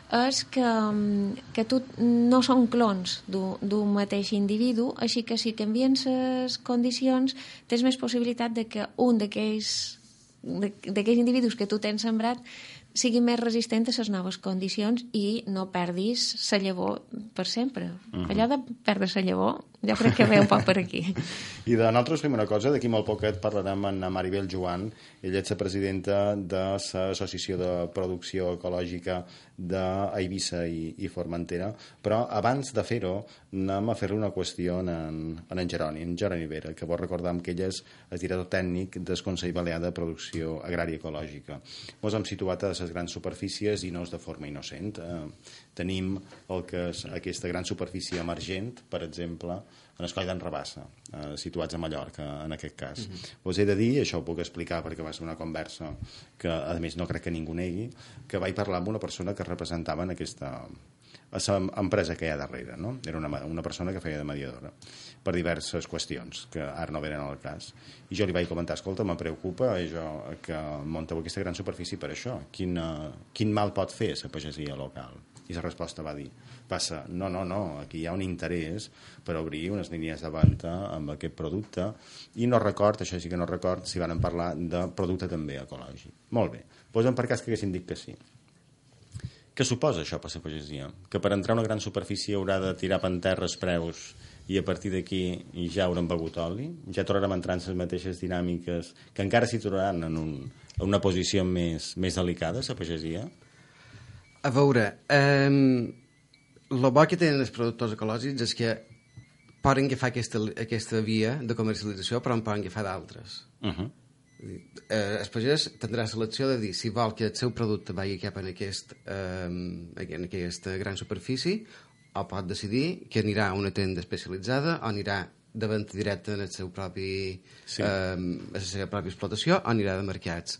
[SPEAKER 6] és que, um, que tu no són clons d'un mateix individu, així que si canvien les condicions tens més possibilitat de que un d'aquells individus que tu tens sembrat sigui més resistent a les noves condicions i no perdis la llavor per sempre.
[SPEAKER 5] Mhm.
[SPEAKER 6] Allò de perdre la llavor, jo crec que ve un poc per aquí.
[SPEAKER 5] I de nosaltres fem una cosa, d'aquí molt poquet parlarem amb la Maribel Joan, ella és la presidenta de l'Associació de Producció Ecològica d'Eivissa i, i Formentera, però abans de fer-ho anem a fer una qüestió en, en en Jeroni, en Jeroni Vera, que vol recordar que ell és el director tècnic del Consell Balear de Producció Agrària Ecològica. Ens hem situat a les grans superfícies i no és de forma innocent. Eh, tenim el que és aquesta gran superfície emergent, per exemple, en el coll d'en Rabassa, eh, situats a Mallorca, en aquest cas.
[SPEAKER 16] Mhm.
[SPEAKER 5] Us he de dir, això ho puc explicar perquè va ser una conversa que, a més, no crec que ningú negui, que vaig parlar amb una persona que representava en aquesta a la empresa que hi ha darrere, no? Era una, una persona que feia de mediadora per diverses qüestions, que ara no venen al cas. I jo li vaig comentar, escolta, me preocupa eh, jo, que munteu aquesta gran superfície per això. Quin, uh, quin mal pot fer la pagesia local? I la resposta va dir, passa, no, no, no, aquí hi ha un interès per obrir unes línies de venda amb aquest producte i no record, això sí que no record, si van parlar de producte també ecològic. Molt bé, posem per cas que haguessin dit que sí. Què suposa això per la pagesia? Que per entrar a una gran superfície haurà de tirar per terra els preus i a partir d'aquí ja hauran begut oli? Ja tornarem a entrar en les mateixes dinàmiques que encara s'hi trobaran en, un, en una posició més, més delicada, la pagesia?
[SPEAKER 7] A veure, eh, el bo que tenen els productors ecològics és que poden agafar aquesta, aquesta via de comercialització, però en poden agafar d'altres.
[SPEAKER 5] Uh -huh.
[SPEAKER 7] Eh, el pagès tindrà l'elecció de dir si vol que el seu producte vagi cap en, aquest, eh, en aquesta gran superfície o pot decidir que anirà a una tenda especialitzada o anirà de venda directa en el seu propi,
[SPEAKER 5] Sí.
[SPEAKER 7] eh, a la seva pròpia explotació o anirà de mercats.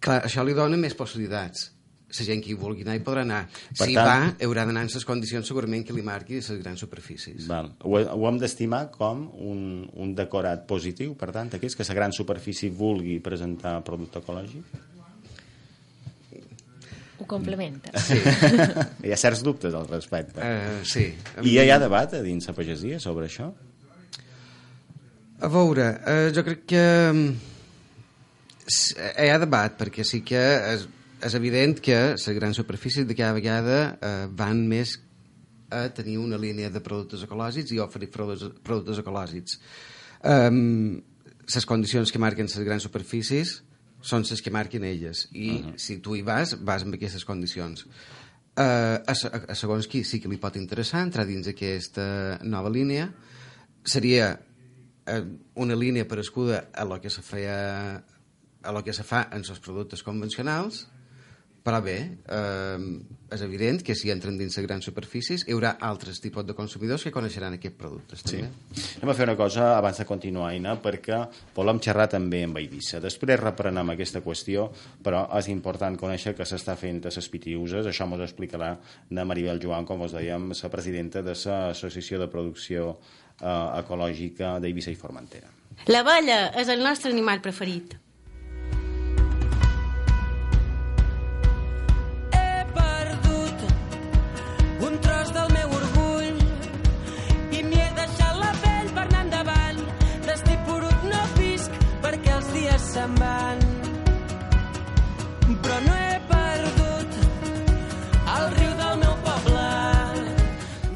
[SPEAKER 7] Clar, això li dona més possibilitats. La gent que hi vulgui anar hi podrà anar.
[SPEAKER 5] Per
[SPEAKER 7] si
[SPEAKER 5] tant-
[SPEAKER 7] va, haurà d'anar en les condicions segurament que li marqui les grans superfícies.
[SPEAKER 5] Val. Ho, ho hem d'estimar com un, un decorat positiu, per tant, aquest, que la gran superfície vulgui presentar producte ecològic?
[SPEAKER 6] Ho complementa.
[SPEAKER 7] Sí.
[SPEAKER 5] hi ha certs dubtes al respecte.
[SPEAKER 7] Eh, sí.
[SPEAKER 5] I ja hi ha debat a dins la pagesia sobre això?
[SPEAKER 7] A veure, eh, jo crec que mm, eh, hi ha debat, perquè sí que és, és evident que les grans superfícies de cada vegada eh, van més a tenir una línia de productes ecològics i oferir productes, productes ecològics. Um, les condicions que marquen les grans superfícies són les que marquen elles i uh -huh. si tu hi vas, vas amb aquestes condicions. Uh, a, se- a segons qui sí que li pot interessar entrar dins aquesta nova línia seria eh, una línia parescuda a lo que se feia a lo que se fa en els productes convencionals però bé, eh, és evident que si entren dins de grans superfícies hi haurà altres tipus de consumidors que coneixeran aquests productes
[SPEAKER 5] Sí. Anem a fer una cosa abans de continuar, Aina, perquè volem xerrar també amb Eivissa. Després reprenem aquesta qüestió, però és important conèixer que s'està fent a les pitiuses. Això ens explicarà na Maribel Joan, com us dèiem, la presidenta de l'Associació de Producció eh, Ecològica d'Eivissa i Formentera.
[SPEAKER 8] L'abella és el nostre animal preferit.
[SPEAKER 3] Perquè els dies se'n van. Però no he perdut el riu del meu poble.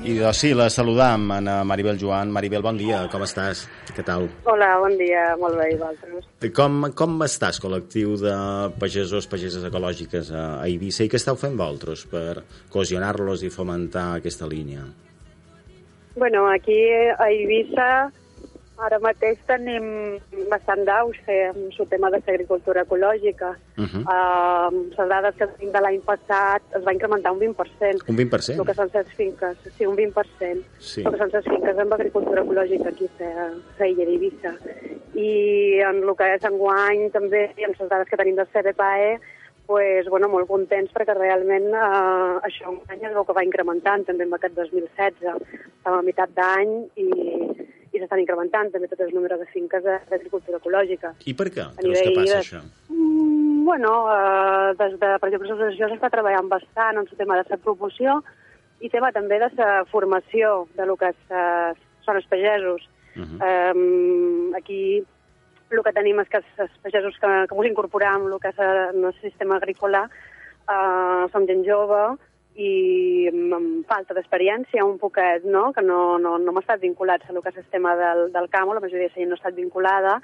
[SPEAKER 5] I doncs sí, la saludam, Anna Maribel Joan. Maribel, bon dia, com estàs? Què tal?
[SPEAKER 17] Hola, bon dia, molt bé, i vosaltres?
[SPEAKER 5] Com, com estàs, col·lectiu de pagesos, pageses ecològiques a, a Eivissa, i què esteu fent vosaltres per cohesionar-los i fomentar aquesta línia?
[SPEAKER 17] Bueno, aquí a Eivissa ara mateix tenim bastant d'auge amb el tema de l'agricultura ecològica.
[SPEAKER 5] Uh -huh.
[SPEAKER 17] Uh, les dades que tenim de l'any passat es va incrementar un 20%.
[SPEAKER 5] Un 20%?
[SPEAKER 17] El que són les finques, sí, un 20%.
[SPEAKER 5] Sí.
[SPEAKER 17] El que són les finques amb agricultura ecològica aquí a la illa d'Eivissa. I en el que és enguany també, i amb les dades que tenim del CBPAE, pues, bueno, molt contents perquè realment eh, això un any es veu que va incrementant també en aquest 2016. Estàvem a meitat d'any i s'estan incrementant també tots els números de finques d'agricultura ecològica.
[SPEAKER 5] I per què?
[SPEAKER 17] A
[SPEAKER 5] Creus que passa
[SPEAKER 17] de-
[SPEAKER 5] això?
[SPEAKER 17] Mm, bueno, eh, des de, per exemple, l'associació s'està treballant bastant en el tema de la promoció i tema també de la formació de lo que és, eh, són els pagesos.
[SPEAKER 5] Uh -huh.
[SPEAKER 17] Eh, aquí el que tenim és que els, pagesos que, que ens incorporam el que és el sistema agrícola eh, som gent jove i amb, amb falta d'experiència un poquet, no? que no, no, no hem estat vinculats a el que és el sistema del, del camp, la majoria de gent no ha estat vinculada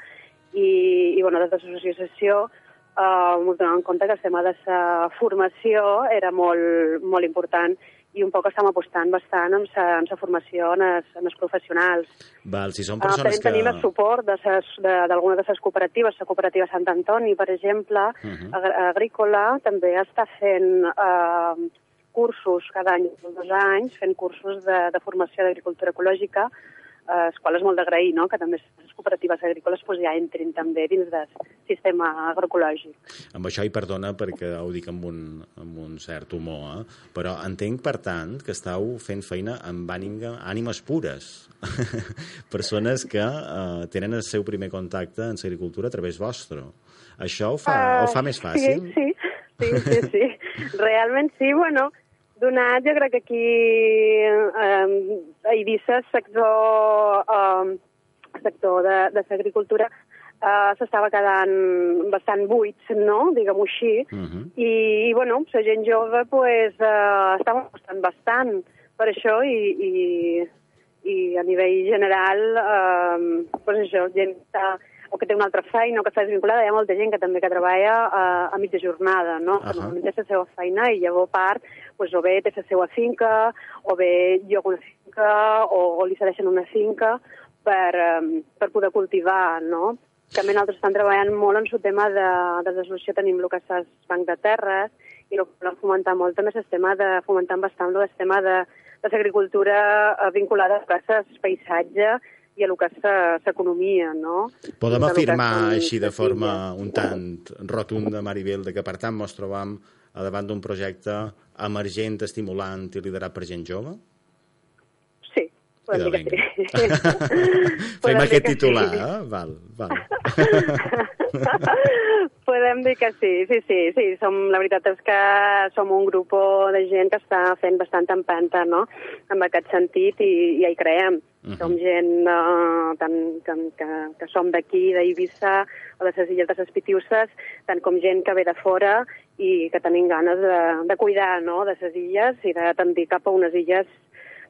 [SPEAKER 17] i, i bueno, des de l'associació eh, ens donàvem compte que el tema de la formació era molt, molt important i un poc estem apostant bastant en la, en la formació en els, en els professionals.
[SPEAKER 5] Val, si són
[SPEAKER 17] Ah,
[SPEAKER 5] persones
[SPEAKER 17] tenim,
[SPEAKER 5] que...
[SPEAKER 17] tenim el suport de ses- de- d'alguna de, les cooperatives, la cooperativa Sant Antoni, per exemple,
[SPEAKER 5] Uh -huh.
[SPEAKER 17] ag agrícola, també està fent eh, cursos cada any, dos anys, fent cursos de, de formació d'agricultura ecològica eh, és molt d'agrair, no?, que també les cooperatives agrícoles pues, ja entrin també dins del sistema agroecològic.
[SPEAKER 5] Amb això i perdona perquè ho dic amb un, amb un cert humor, eh? però entenc, per tant, que estàu fent feina amb ànima, ànimes pures. Persones que eh, tenen el seu primer contacte en l'agricultura a través vostre. Això ho fa,
[SPEAKER 17] Ah,
[SPEAKER 5] ho fa més fàcil?
[SPEAKER 17] Sí, sí, sí, sí, sí. Realment sí, bueno, donat, jo crec que aquí eh, a Eivissa, sector, eh, sector de, de l'agricultura, eh, s'estava quedant bastant buits, no?, diguem-ho així,
[SPEAKER 5] Mhm.
[SPEAKER 17] i, i bueno, la gent jove pues, eh, estava bastant, bastant per això i, i, i a nivell general eh, pues això, gent que, està, o que té una altra feina o que està desvinculada, hi ha molta gent que també que treballa eh, a mitja jornada, no? Que
[SPEAKER 5] Ahà.
[SPEAKER 17] normalment té la seva feina i llavors part, pues, o bé té la seva finca, o bé lloga una finca, o, o li cedeixen una finca per, eh, per poder cultivar, no? També nosaltres estem treballant molt en el tema de, de desolució, tenim el que és el banc de terres, i el que volem fomentar molt també és el tema de fomentar bastant el tema de, de l'agricultura eh, vinculada a el paisatge i a el que és l'economia, no?
[SPEAKER 5] Podem
[SPEAKER 17] que
[SPEAKER 5] afirmar així de forma un tant rotunda, Maribel, de que per tant ens trobam a davant d'un projecte emergent, estimulant i liderat per gent jove? Idò,
[SPEAKER 17] dir que sí.
[SPEAKER 5] Fem aquest
[SPEAKER 17] que
[SPEAKER 5] titular,
[SPEAKER 17] sí.
[SPEAKER 5] eh? Val, val.
[SPEAKER 17] Podem dir que sí, sí, sí, sí. Som, la veritat és que som un grup de gent que està fent bastant empenta, no?, en aquest sentit, i, i ja hi creiem.
[SPEAKER 16] Mhm.
[SPEAKER 17] Som gent uh, tant, que, que, que som d'aquí, d'Eivissa, o de les illes de les Pitiuses, tant com gent que ve de fora i que tenim ganes de, de cuidar, no?, de les illes i de tendir cap a unes illes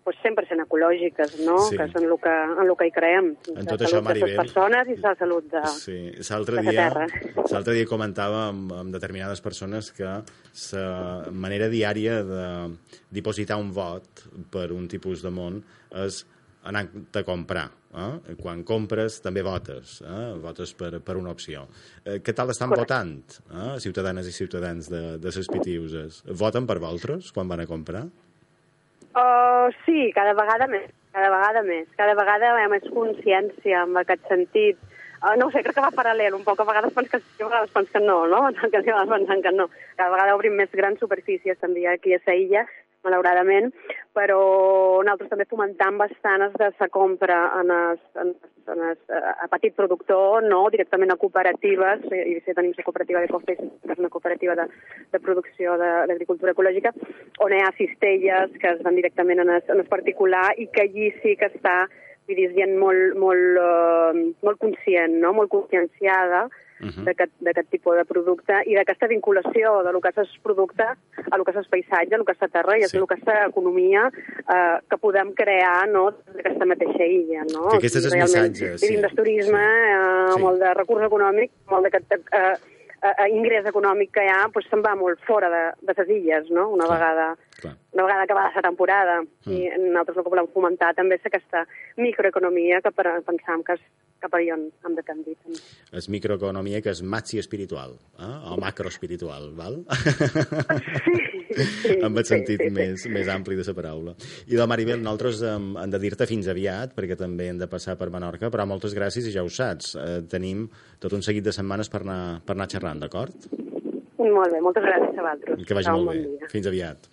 [SPEAKER 17] pues, 100% ecològiques, no?,
[SPEAKER 5] Sí.
[SPEAKER 17] que és en el que, en el que hi creiem.
[SPEAKER 5] En
[SPEAKER 17] La
[SPEAKER 5] tot això,
[SPEAKER 17] salut de les
[SPEAKER 5] Maribel.
[SPEAKER 17] persones i la salut de,
[SPEAKER 5] Sí,
[SPEAKER 17] de la
[SPEAKER 5] dia,
[SPEAKER 17] terra.
[SPEAKER 5] l'altre dia comentava amb, amb determinades persones que la manera diària de dipositar un vot per un tipus de món és anar a comprar. Eh? Quan compres també votes, eh? votes per, per una opció. Eh, què tal estan
[SPEAKER 17] Correcte.
[SPEAKER 5] votant, eh? ciutadanes i ciutadans de, de les pitiuses? Voten per vosaltres quan van a comprar?
[SPEAKER 17] Uh, sí, cada vegada més, cada vegada més. Cada vegada hi ha més consciència en aquest sentit. Uh, no sé, crec que va paral·lel un poc. A vegades pens que sí, a vegades pens que no, no? Que a vegades pensen que no. Cada vegada obrim més grans superfícies també aquí a Saïlla, malauradament, però nosaltres també fomentam bastant de la compra en es, en, en es, a petit productor, no directament a cooperatives, i i tenim la cooperativa de Cofes, que és una cooperativa de, de producció d'agricultura ecològica, on hi ha cistelles que es van directament en es, en es particular i que allí sí que està vull dir, gent molt, molt, uh, molt conscient, no? molt conscienciada
[SPEAKER 5] Mhm.
[SPEAKER 17] d'aquest d'aquest tipus de producte i d'aquesta vinculació de lo que és producte a lo que és paisatge, a lo que és la terra i a lo que és l'economia eh, que podem crear no, d'aquesta mateixa illa. No?
[SPEAKER 5] Que aquest és el missatge, sí.
[SPEAKER 17] Vivim del turisme, eh,
[SPEAKER 5] Sí.
[SPEAKER 17] molt de recurs econòmic, molt d'aquest eh, eh, ingrés econòmic que hi ha, doncs se'n va molt fora de, de les illes, no? una vegada una vegada acabada la temporada.
[SPEAKER 5] Mm.
[SPEAKER 17] I nosaltres el que volem fomentar també és aquesta microeconomia que per, pensam que és cap a on hem de tendir. també.
[SPEAKER 5] És microeconomia que és maxi espiritual, eh? o macroespiritual, val? amb el sentit més, més ampli de la paraula. I de Maribel, nosaltres hem, hem de dir-te fins aviat, perquè també hem de passar per Menorca, però moltes gràcies i ja ho saps, eh, tenim tot un seguit de setmanes per anar, per anar xerrant, d'acord?
[SPEAKER 17] Molt bé, moltes gràcies a vosaltres.
[SPEAKER 5] Que vagi
[SPEAKER 17] Passeu
[SPEAKER 5] molt
[SPEAKER 17] un
[SPEAKER 5] bé.
[SPEAKER 17] bon dia.
[SPEAKER 5] Fins aviat.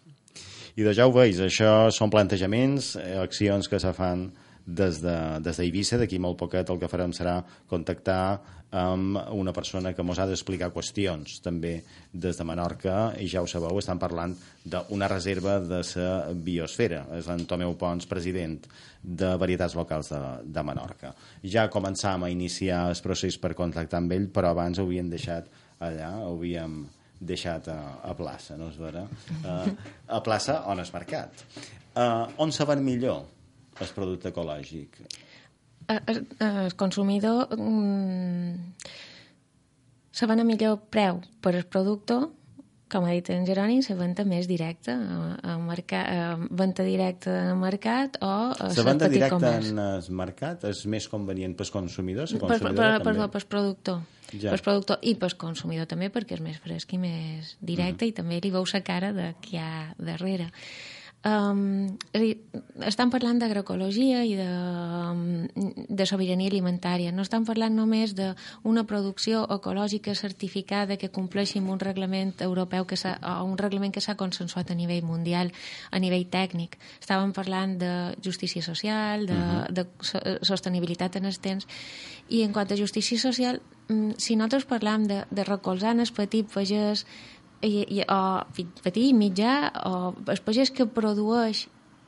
[SPEAKER 5] I de ja ho veus, això són plantejaments, eh, accions que se fan des de- d'Eivissa, d'aquí molt poquet el que farem serà contactar amb una persona que ens ha d'explicar qüestions també des de Menorca i ja ho sabeu, estan parlant d'una reserva de la biosfera. És en Tomeu Pons, president de Varietats Locals de, de Menorca. Ja començàvem a iniciar el procés per contactar amb ell, però abans ho havíem deixat allà, ho havíem deixat a, a plaça, no és vera? Uh, a plaça on és mercat. Uh, on se ven millor el producte ecològic?
[SPEAKER 6] El, el, el consumidor mm, se ven a millor preu per el producte, com ha dit en Jeroni, se venda més directa, a, a, a venda directa al mercat o a
[SPEAKER 5] La venda directa
[SPEAKER 6] comerç.
[SPEAKER 5] en el mercat és més convenient pels consumidors? el
[SPEAKER 6] Per, per,
[SPEAKER 5] consumidor
[SPEAKER 6] per, per,
[SPEAKER 5] també?
[SPEAKER 6] per productor.
[SPEAKER 5] Ja.
[SPEAKER 6] Per productor i per consumidor també, perquè és més fresc i més directe
[SPEAKER 5] Mhm.
[SPEAKER 6] i també li veus la cara de qui hi ha darrere. Um, és a dir, estan parlant d'agroecologia i de, um, de sobirania alimentària. No estan parlant només d'una producció ecològica certificada que compleixi amb un reglament europeu que o un reglament que s'ha consensuat a nivell mundial, a nivell tècnic. Estàvem parlant de justícia social, de,
[SPEAKER 16] Mhm.
[SPEAKER 6] de so- sostenibilitat en els temps, i en quant a justícia social, si nosaltres parlam de, de recolzar en el petit pagès i, i, o petit, mitjà, o el pagès que produeix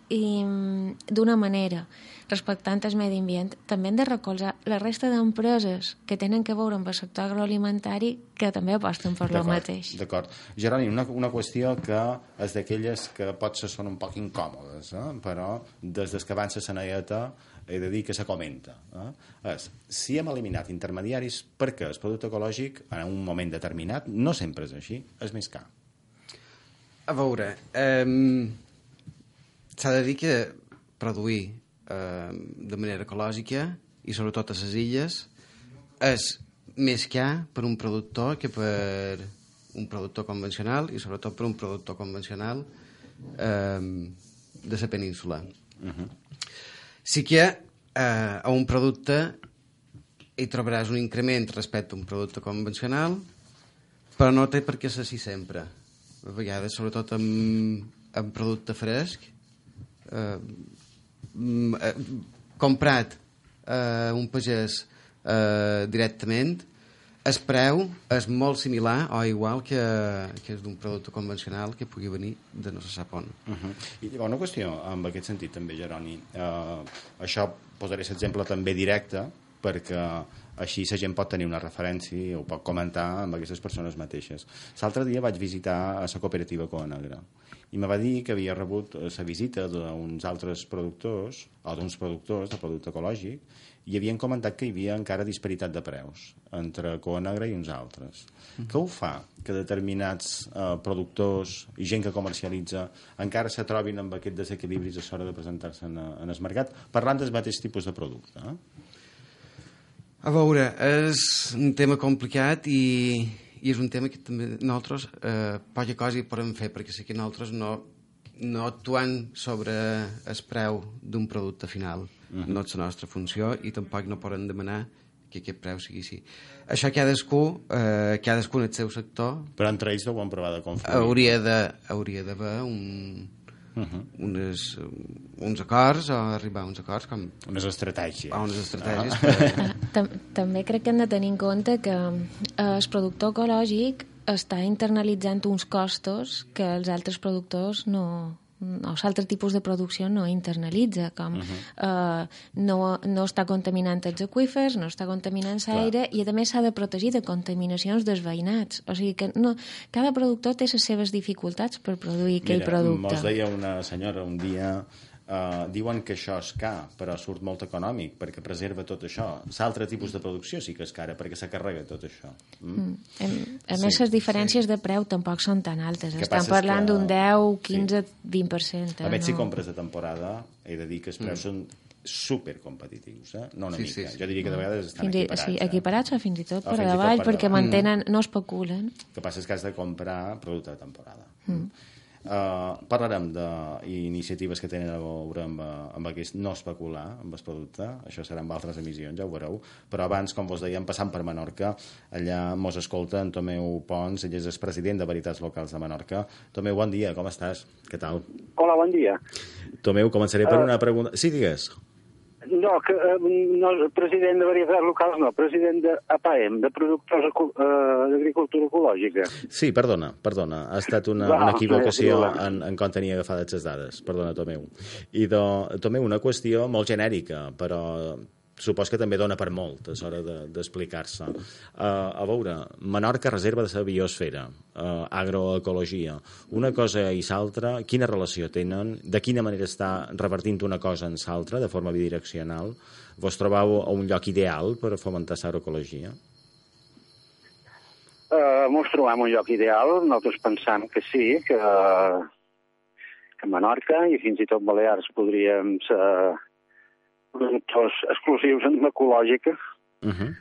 [SPEAKER 6] mm, d'una manera respectant el medi ambient, també hem de recolzar la resta d'empreses que tenen que veure amb el sector agroalimentari que també aposten per lo mateix.
[SPEAKER 5] D'acord. Jeroni, una, una qüestió que és d'aquelles que potser són un poc incòmodes, eh? però des des que avança la naieta he de dir que se comenta. Eh? És, si hem eliminat intermediaris, perquè el producte ecològic, en un moment determinat, no sempre és així, és més car.
[SPEAKER 7] A veure, eh, s'ha de dir que produir eh, de manera ecològica i sobretot a les illes és més car per un productor que per un productor convencional i sobretot per un productor convencional eh, de la península.
[SPEAKER 5] Uh -huh.
[SPEAKER 7] Sí que eh, a un producte hi trobaràs un increment respecte a un producte convencional, però no té per què ser així sempre. A vegades, sobretot amb, amb producte fresc, eh, mm, eh, comprat a un pagès eh, directament, el preu és molt similar o igual que, que és d'un producte convencional que pugui venir de no se sap on.
[SPEAKER 5] Uh -huh. I una qüestió, en aquest sentit també, Jeroni. Uh, això posaré l'exemple també directe, perquè així la gent pot tenir una referència ho pot comentar amb aquestes persones mateixes. L'altre dia vaig visitar a la cooperativa Coa Negra i me va dir que havia rebut la visita d'uns altres productors o d'uns productors de producte ecològic i havien comentat que hi havia encara disparitat de preus entre Coa Negra i uns altres. Mm. Què ho fa que determinats eh, productors i gent que comercialitza encara se trobin amb aquest desequilibris a l'hora de presentar-se en, en el mercat parlant del mateix tipus de producte? Eh?
[SPEAKER 7] A veure, és un tema complicat i, i és un tema que també nosaltres eh, poca cosa hi podem fer, perquè sí que nosaltres no, no actuant sobre el preu d'un producte final.
[SPEAKER 5] Mhm.
[SPEAKER 7] No és la nostra funció i tampoc no podem demanar que aquest preu sigui així. Això cadascú, eh, cadascú en el seu sector
[SPEAKER 5] Però entre ells deuen provar de confluir.
[SPEAKER 7] hauria de hauria d'haver un,
[SPEAKER 5] Uh -huh.
[SPEAKER 7] unes, uns acords o arribar a uns acords com...
[SPEAKER 5] Unes estratègies.
[SPEAKER 7] A unes estratègies.
[SPEAKER 5] Ah.
[SPEAKER 7] Per...
[SPEAKER 6] Tam també crec que hem de tenir en compte que eh, el productor ecològic està internalitzant uns costos que els altres productors no, o l'altre tipus de producció no internalitza, com uh -huh. eh, no, no està contaminant els aqüífers, no està contaminant l'aire i a més s'ha de protegir de contaminacions dels veïnats. O sigui que no, cada productor té les seves dificultats per produir aquell
[SPEAKER 5] Mira,
[SPEAKER 6] producte.
[SPEAKER 5] mos deia una senyora un dia Uh, diuen que això és car, però surt molt econòmic perquè preserva tot això. L'altre tipus de producció sí que és cara perquè se carrega tot això. Mm?
[SPEAKER 6] Mm. A, a
[SPEAKER 5] Sí,
[SPEAKER 6] més, les diferències de preu tampoc són tan altes.
[SPEAKER 5] Que
[SPEAKER 6] Estan parlant
[SPEAKER 5] que-
[SPEAKER 6] d'un 10, 15, 20%.
[SPEAKER 5] A veure,
[SPEAKER 6] no?
[SPEAKER 5] si compres de temporada, he de dir que els preus
[SPEAKER 7] Mm.
[SPEAKER 5] són supercompetitius, eh? no una
[SPEAKER 7] Sí,
[SPEAKER 5] mica.
[SPEAKER 7] sí, sí.
[SPEAKER 5] Jo diria que de vegades estan
[SPEAKER 6] Fins i,
[SPEAKER 5] equiparats.
[SPEAKER 6] sí,
[SPEAKER 5] eh?
[SPEAKER 6] equiparats o fins i tot
[SPEAKER 5] O
[SPEAKER 6] per davall,
[SPEAKER 5] per
[SPEAKER 6] perquè
[SPEAKER 5] davall.
[SPEAKER 6] mantenen, no especulen.
[SPEAKER 5] El que passa és que has de comprar producte de temporada.
[SPEAKER 6] Mm.
[SPEAKER 5] Uh, parlarem d'iniciatives que tenen a veure amb, eh, amb aquest no especular amb el producte, això serà amb altres emissions, ja ho veureu, però abans, com vos dèiem, passant per Menorca, allà mos escolta en Tomeu Pons, ell és el president de Veritats Locals de Menorca. Tomeu, bon dia, com estàs? Què tal?
[SPEAKER 16] Hola, bon dia.
[SPEAKER 5] Tomeu, començaré per
[SPEAKER 16] Eh,
[SPEAKER 5] una pregunta... Sí, digues.
[SPEAKER 16] No, que, eh, no, president de Varietats Locals, no, president de APAEM, de Productors eh, d'Agricultura Ecològica.
[SPEAKER 5] Sí, perdona, perdona. Ha estat una,
[SPEAKER 16] Va,
[SPEAKER 5] una equivocació
[SPEAKER 16] problema.
[SPEAKER 5] en, en com tenia agafades les dades. Perdona, Tomeu. I, do, Tomeu, una qüestió molt genèrica, però supos que també dona per molt a l'hora de- d'explicar-se. De, uh, a veure, Menorca reserva de la biosfera, uh, agroecologia. Una cosa i l'altra, quina relació tenen? De quina manera està revertint una cosa en l'altra de forma bidireccional? Vos trobeu a un lloc ideal per fomentar l'agroecologia?
[SPEAKER 16] Eh, mos trobam un lloc ideal, nosaltres pensam que sí, que, que Menorca i fins i tot Balears podríem ser productors exclusius en ecològica,
[SPEAKER 5] Uh -huh.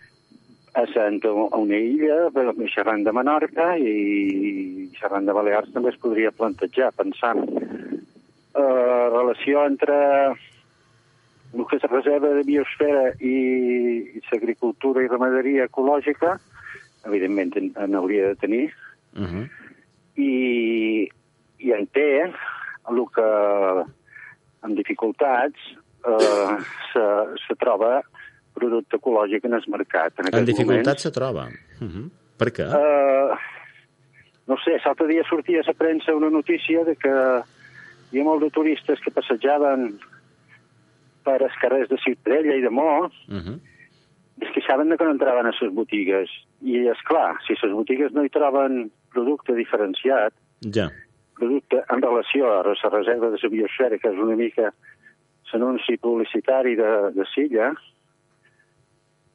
[SPEAKER 16] a una illa, però xerrant de Menorca i xerrant de Balears també es podria plantejar, pensant eh, relació entre el que és reserva de biosfera i, l'agricultura i ramaderia ecològica, evidentment en, en hauria de tenir,
[SPEAKER 5] Uh -huh.
[SPEAKER 16] i, i en té el que amb dificultats eh, se, se troba producte ecològic en el mercat. En,
[SPEAKER 5] En dificultat se troba. Uh -huh. Per què?
[SPEAKER 16] Eh, no sé, l'altre dia sortia a la premsa una notícia de que hi ha molts de turistes que passejaven per els carrers de Ciutadella i de Mó
[SPEAKER 5] Uh -huh.
[SPEAKER 16] es queixaven que no entraven a les botigues. I, és clar, si les botigues no hi troben producte diferenciat,
[SPEAKER 5] Ja.
[SPEAKER 16] producte en relació a la reserva de la biosfera, que és una mica l'anunci publicitari de, de Silla,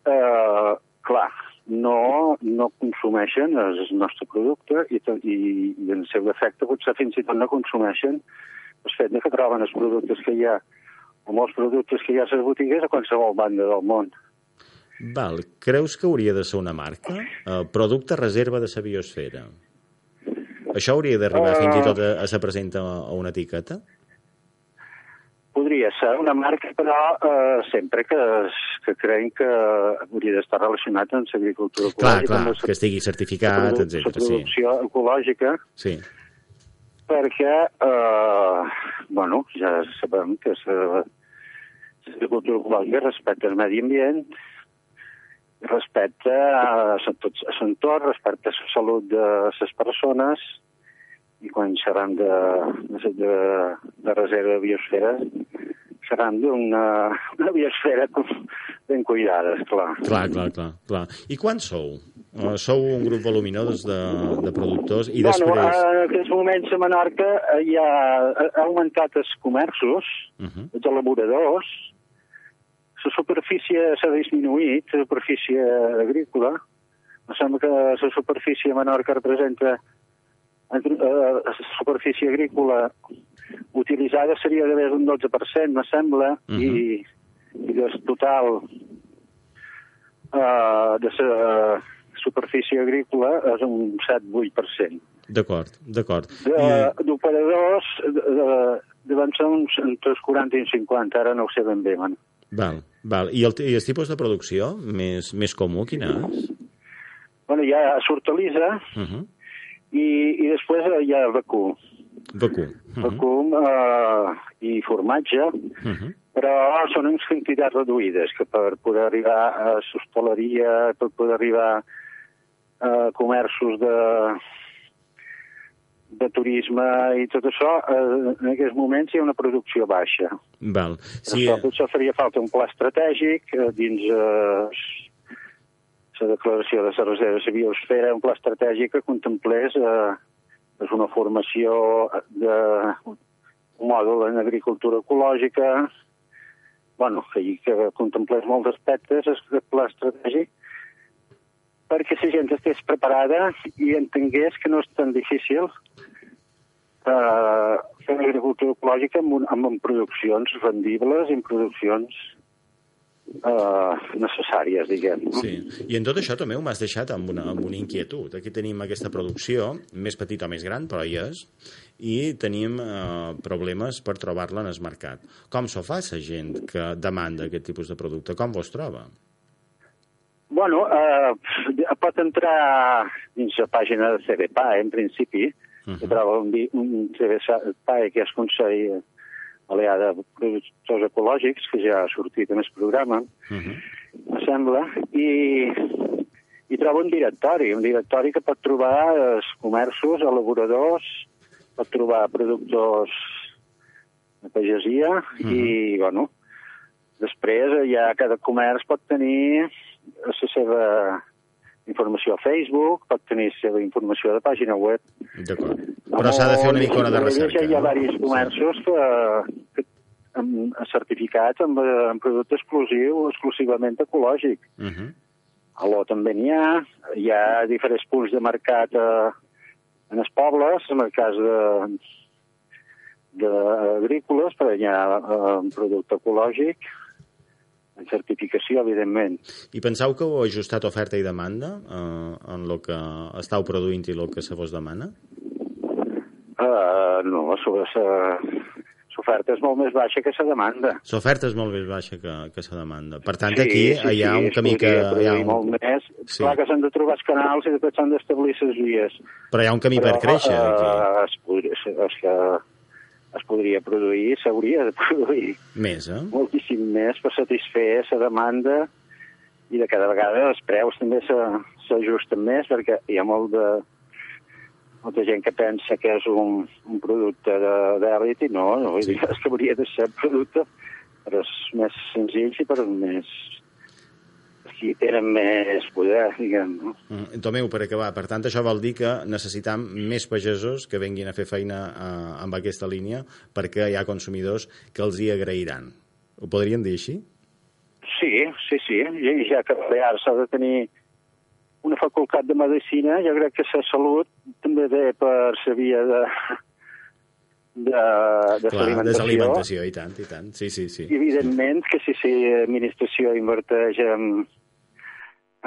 [SPEAKER 16] eh, clar, no, no consumeixen el nostre producte i, i, i en el seu defecte potser fins i tot no consumeixen el fet que troben els productes que hi ha o molts productes que hi ha a les botigues a qualsevol banda del món.
[SPEAKER 5] Val. Creus que hauria de ser una marca? Uh, producte reserva de la biosfera. Això hauria d'arribar
[SPEAKER 16] Eh.
[SPEAKER 5] fins i tot a, a ser present a, a una etiqueta?
[SPEAKER 16] Podria ser una marca, però eh, sempre que, que creiem que hauria d'estar relacionat amb l'agricultura
[SPEAKER 5] Clar,
[SPEAKER 16] ecològica,
[SPEAKER 5] clar,
[SPEAKER 16] la-
[SPEAKER 5] que estigui certificat, etc.
[SPEAKER 16] La
[SPEAKER 5] Sí.
[SPEAKER 16] producció ecològica,
[SPEAKER 5] sí.
[SPEAKER 16] perquè, eh, bueno, ja sabem que la- l'agricultura ecològica respecta el medi ambient, respecta a a l'entorn, respecta la salut de les persones, i quan xerram de, de, de, reserva de biosfera, xerram d'una una biosfera ben cuidada, esclar.
[SPEAKER 5] Clar, clar, clar, clar. I quan sou? Uh, sou un grup voluminós de, de productors i
[SPEAKER 16] bueno,
[SPEAKER 5] després...
[SPEAKER 16] en aquests moments a Menorca eh, hi ha, ha augmentat els comerços,
[SPEAKER 5] Uh -huh.
[SPEAKER 16] els elaboradors, la superfície s'ha disminuït, la superfície agrícola. Em sembla que la superfície a Menorca representa eh, superfície agrícola utilitzada seria de més d'un 12%, me sembla,
[SPEAKER 5] Mhm.
[SPEAKER 16] i, i del total eh, de la superfície agrícola és un 7-8%.
[SPEAKER 5] D'acord, d'acord.
[SPEAKER 16] De- D'operadors de, de, deuen ser uns entre els 40 i els 50, ara no ho sé ben bé, man.
[SPEAKER 5] Val, val. I el, I el tipus de producció més, més comú, quin és?
[SPEAKER 16] Bueno, hi ha hortalissa
[SPEAKER 5] Uh -huh.
[SPEAKER 16] I, i després hi ha vacú.
[SPEAKER 5] Vacú. Uh -huh.
[SPEAKER 16] Vacú eh, i formatge,
[SPEAKER 5] Uh -huh.
[SPEAKER 16] però són uns quantitats reduïdes, que per poder arribar a l'hostaleria, per poder arribar a comerços de, de turisme i tot això, eh, en aquests moments hi ha una producció baixa.
[SPEAKER 5] Val.
[SPEAKER 16] Sí. Això potser faria falta un pla estratègic eh, dins eh, la declaració de la reserva de la biosfera, un pla estratègic que contemplés eh, és una formació de un mòdul en agricultura ecològica, bueno, que, que contemplés molts aspectes, el pla estratègic, perquè la gent estés preparada i entengués que no és tan difícil eh, fer agricultura ecològica amb, un, amb, produccions rendibles i produccions eh, necessàries, diguem. No?
[SPEAKER 5] Sí. I en tot això també ho m'has deixat amb una, amb una inquietud. Aquí tenim aquesta producció, més petita o més gran, però hi és, i tenim eh, problemes per trobar-la en el mercat. Com s'ho fa la gent que demanda aquest tipus de producte? Com vos troba?
[SPEAKER 16] Bueno, eh, pot entrar dins la pàgina de CBPAE, en principi, uh -huh. troba un, un CBPAE que és Consell Balear de Productors Ecològics, que ja ha sortit en el programa,
[SPEAKER 5] Uh -huh.
[SPEAKER 16] me sembla, i, i troba un directori, un directori que pot trobar els comerços, elaboradors, pot trobar productors de pagesia uh -huh. i, bueno, després ja cada comerç pot tenir la seva informació a Facebook, pot tenir seva informació de pàgina web.
[SPEAKER 5] D'acord. Però s'ha de fer una micona de recerca.
[SPEAKER 16] Hi ha diversos comerços que, que amb certificats amb, amb producte exclusiu, exclusivament ecològic.
[SPEAKER 5] Uh -huh.
[SPEAKER 16] A l'O també n'hi ha, hi ha diferents punts de mercat eh, en els pobles, en el cas de, de agrícoles, però hi ha eh, producte ecològic, en certificació, evidentment.
[SPEAKER 5] I penseu que heu ajustat oferta i demanda eh, en el que estàu produint i el que se vos demana?
[SPEAKER 16] Uh, no, sobre l'oferta és molt més baixa que la demanda.
[SPEAKER 5] L'oferta és molt més baixa que, que la demanda. Per tant,
[SPEAKER 16] Sí,
[SPEAKER 5] aquí
[SPEAKER 16] sí,
[SPEAKER 5] hi ha
[SPEAKER 16] sí,
[SPEAKER 5] un camí que... Hi ha un,
[SPEAKER 16] molt més.
[SPEAKER 5] Sí.
[SPEAKER 16] Clar que s'han de trobar els canals i després s'han d'establir les vies.
[SPEAKER 5] però hi ha un camí per créixer, aquí.
[SPEAKER 16] eh, es, podria, es, que es podria produir, s'hauria de produir
[SPEAKER 5] Més, eh?
[SPEAKER 16] moltíssim més per satisfer la demanda i de cada vegada els preus també s'ajusten més perquè hi ha molt de, molta gent que pensa que és un, un producte d'èlit i no, no vull dir, és que hauria de ser producte per als més senzills i per més qui tenen més poder, diguem, no?
[SPEAKER 5] Mm, Tomeu, per acabar, per tant, això vol dir que necessitam més pagesos que venguin a fer feina eh, amb aquesta línia perquè hi ha consumidors que els hi agrairan. Ho podríem dir així?
[SPEAKER 16] Sí, sí, sí. I ja que a Balears s'ha de tenir una facultat de medicina, jo crec que la salut també ve per la via de, de, de
[SPEAKER 5] Clar, desalimentació, i tant, i tant. Sí, sí, sí.
[SPEAKER 16] I evidentment que si l'administració inverteix en,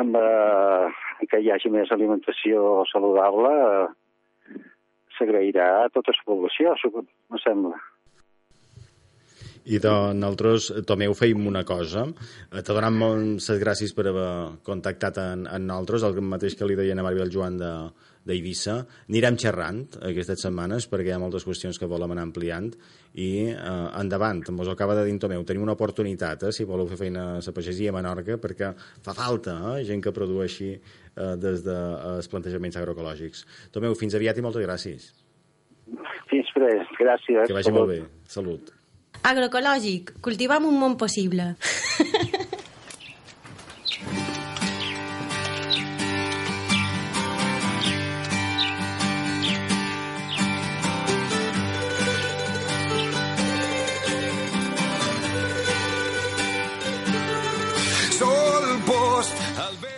[SPEAKER 16] en, eh, que hi hagi més alimentació saludable, eh, s'agrairà a tota la població, me sembla.
[SPEAKER 5] I de nosaltres, Tomeu, feim una cosa. Eh, Te donem moltes gràcies per haver contactat en, en nosaltres, el mateix que li deien a Maribel Joan de d'Eivissa. Anirem xerrant aquestes setmanes perquè hi ha moltes qüestions que volem anar ampliant i eh, endavant, ho acaba de dir Tomeu, tenim una oportunitat, eh, si voleu fer feina a la pagesia a Menorca, perquè fa falta eh, gent que produeixi eh, des dels plantejaments agroecològics. Tomeu, fins aviat i moltes gràcies.
[SPEAKER 16] Fins després, gràcies.
[SPEAKER 5] Que vagi molt bé. Salut.
[SPEAKER 8] Agroecològic, cultivam un món possible.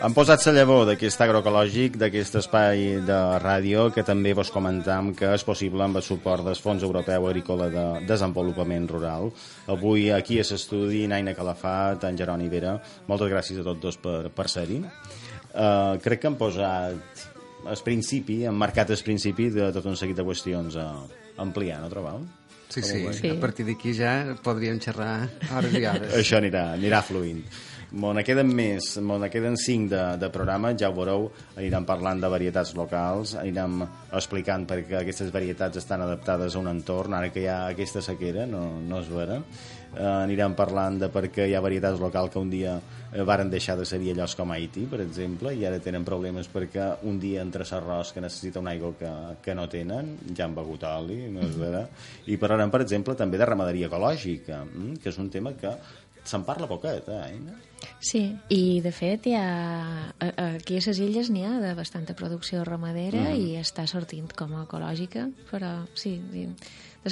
[SPEAKER 5] Han posat la llavor d'aquest agroecològic, d'aquest espai de ràdio, que també vos comentam que és possible amb el suport del Fons Europeu Agrícola de Desenvolupament Rural. Avui aquí a l'estudi, Naina Calafat, en Jeroni Vera, moltes gràcies a tots dos per, per ser-hi. Uh, crec que han posat el principi, han marcat el principi de tot un seguit de qüestions a ampliar, no trobeu?
[SPEAKER 7] Sí, sí, sí. A partir d'aquí ja podríem xerrar hores i hores.
[SPEAKER 5] Això anirà, anirà fluint. Mo ne queden més, mo ne queden cinc de, de programa, ja ho veureu, anirem parlant de varietats locals, anirem explicant perquè aquestes varietats estan adaptades a un entorn, ara que hi ha aquesta sequera, no, no és vera. Eh, anirem parlant de per què hi ha varietats locals que un dia eh, varen deixar de ser-hi llocs com Haití, per exemple, i ara tenen problemes perquè un dia entre l'arròs que necessita una aigua que, que no tenen, ja han begut oli, no és vera. I parlarem, per exemple, també de ramaderia ecològica, mm, que és un tema que se'n parla poquet, eh, Aina?
[SPEAKER 6] Sí, i de fet hi ha, a- a- aquí a les illes n'hi ha de bastanta producció ramadera
[SPEAKER 5] Mhm.
[SPEAKER 6] i està sortint com a ecològica, però sí, de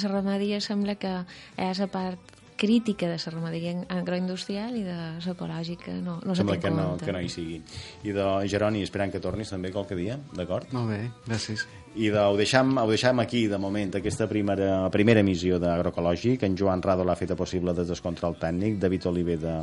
[SPEAKER 6] la ramaderia sembla que és la part crítica de la ramaderia agroindustrial i de l'ecològica no, no se
[SPEAKER 5] Sembla
[SPEAKER 6] té
[SPEAKER 5] que
[SPEAKER 6] en
[SPEAKER 5] no,
[SPEAKER 6] compte.
[SPEAKER 5] que no hi sigui. I de Geroni, esperant que tornis també qualque dia, d'acord?
[SPEAKER 7] Molt bé, gràcies.
[SPEAKER 5] I de, ho, deixam, ho deixam aquí, de moment, aquesta primera, primera emissió d'Agroecològic. En Joan Rado l'ha feta possible des del control tècnic, David Oliver de,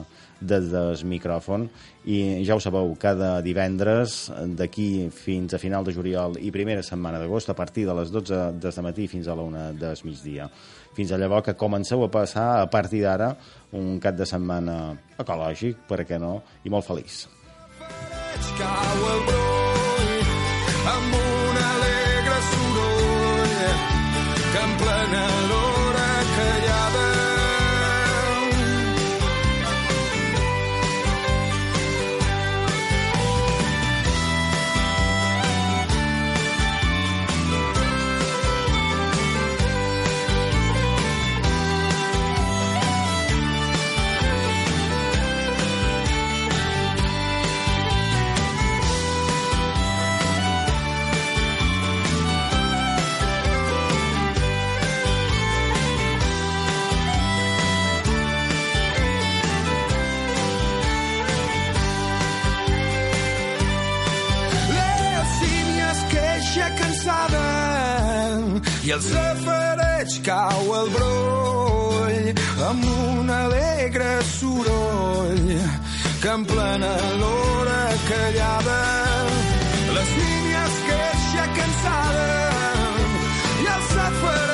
[SPEAKER 5] des del micròfon. I ja ho sabeu, cada divendres, d'aquí fins a final de juliol i primera setmana d'agost, a partir de les 12 de matí fins a la 1 del migdia. Fins a llavors que comenceu a passar, a partir d'ara, un cap de setmana ecològic, per què no, i molt feliç.
[SPEAKER 4] cau i el safareig cau el broll amb un alegre soroll que en plena l'hora callada les línies que ja cansada i el safareig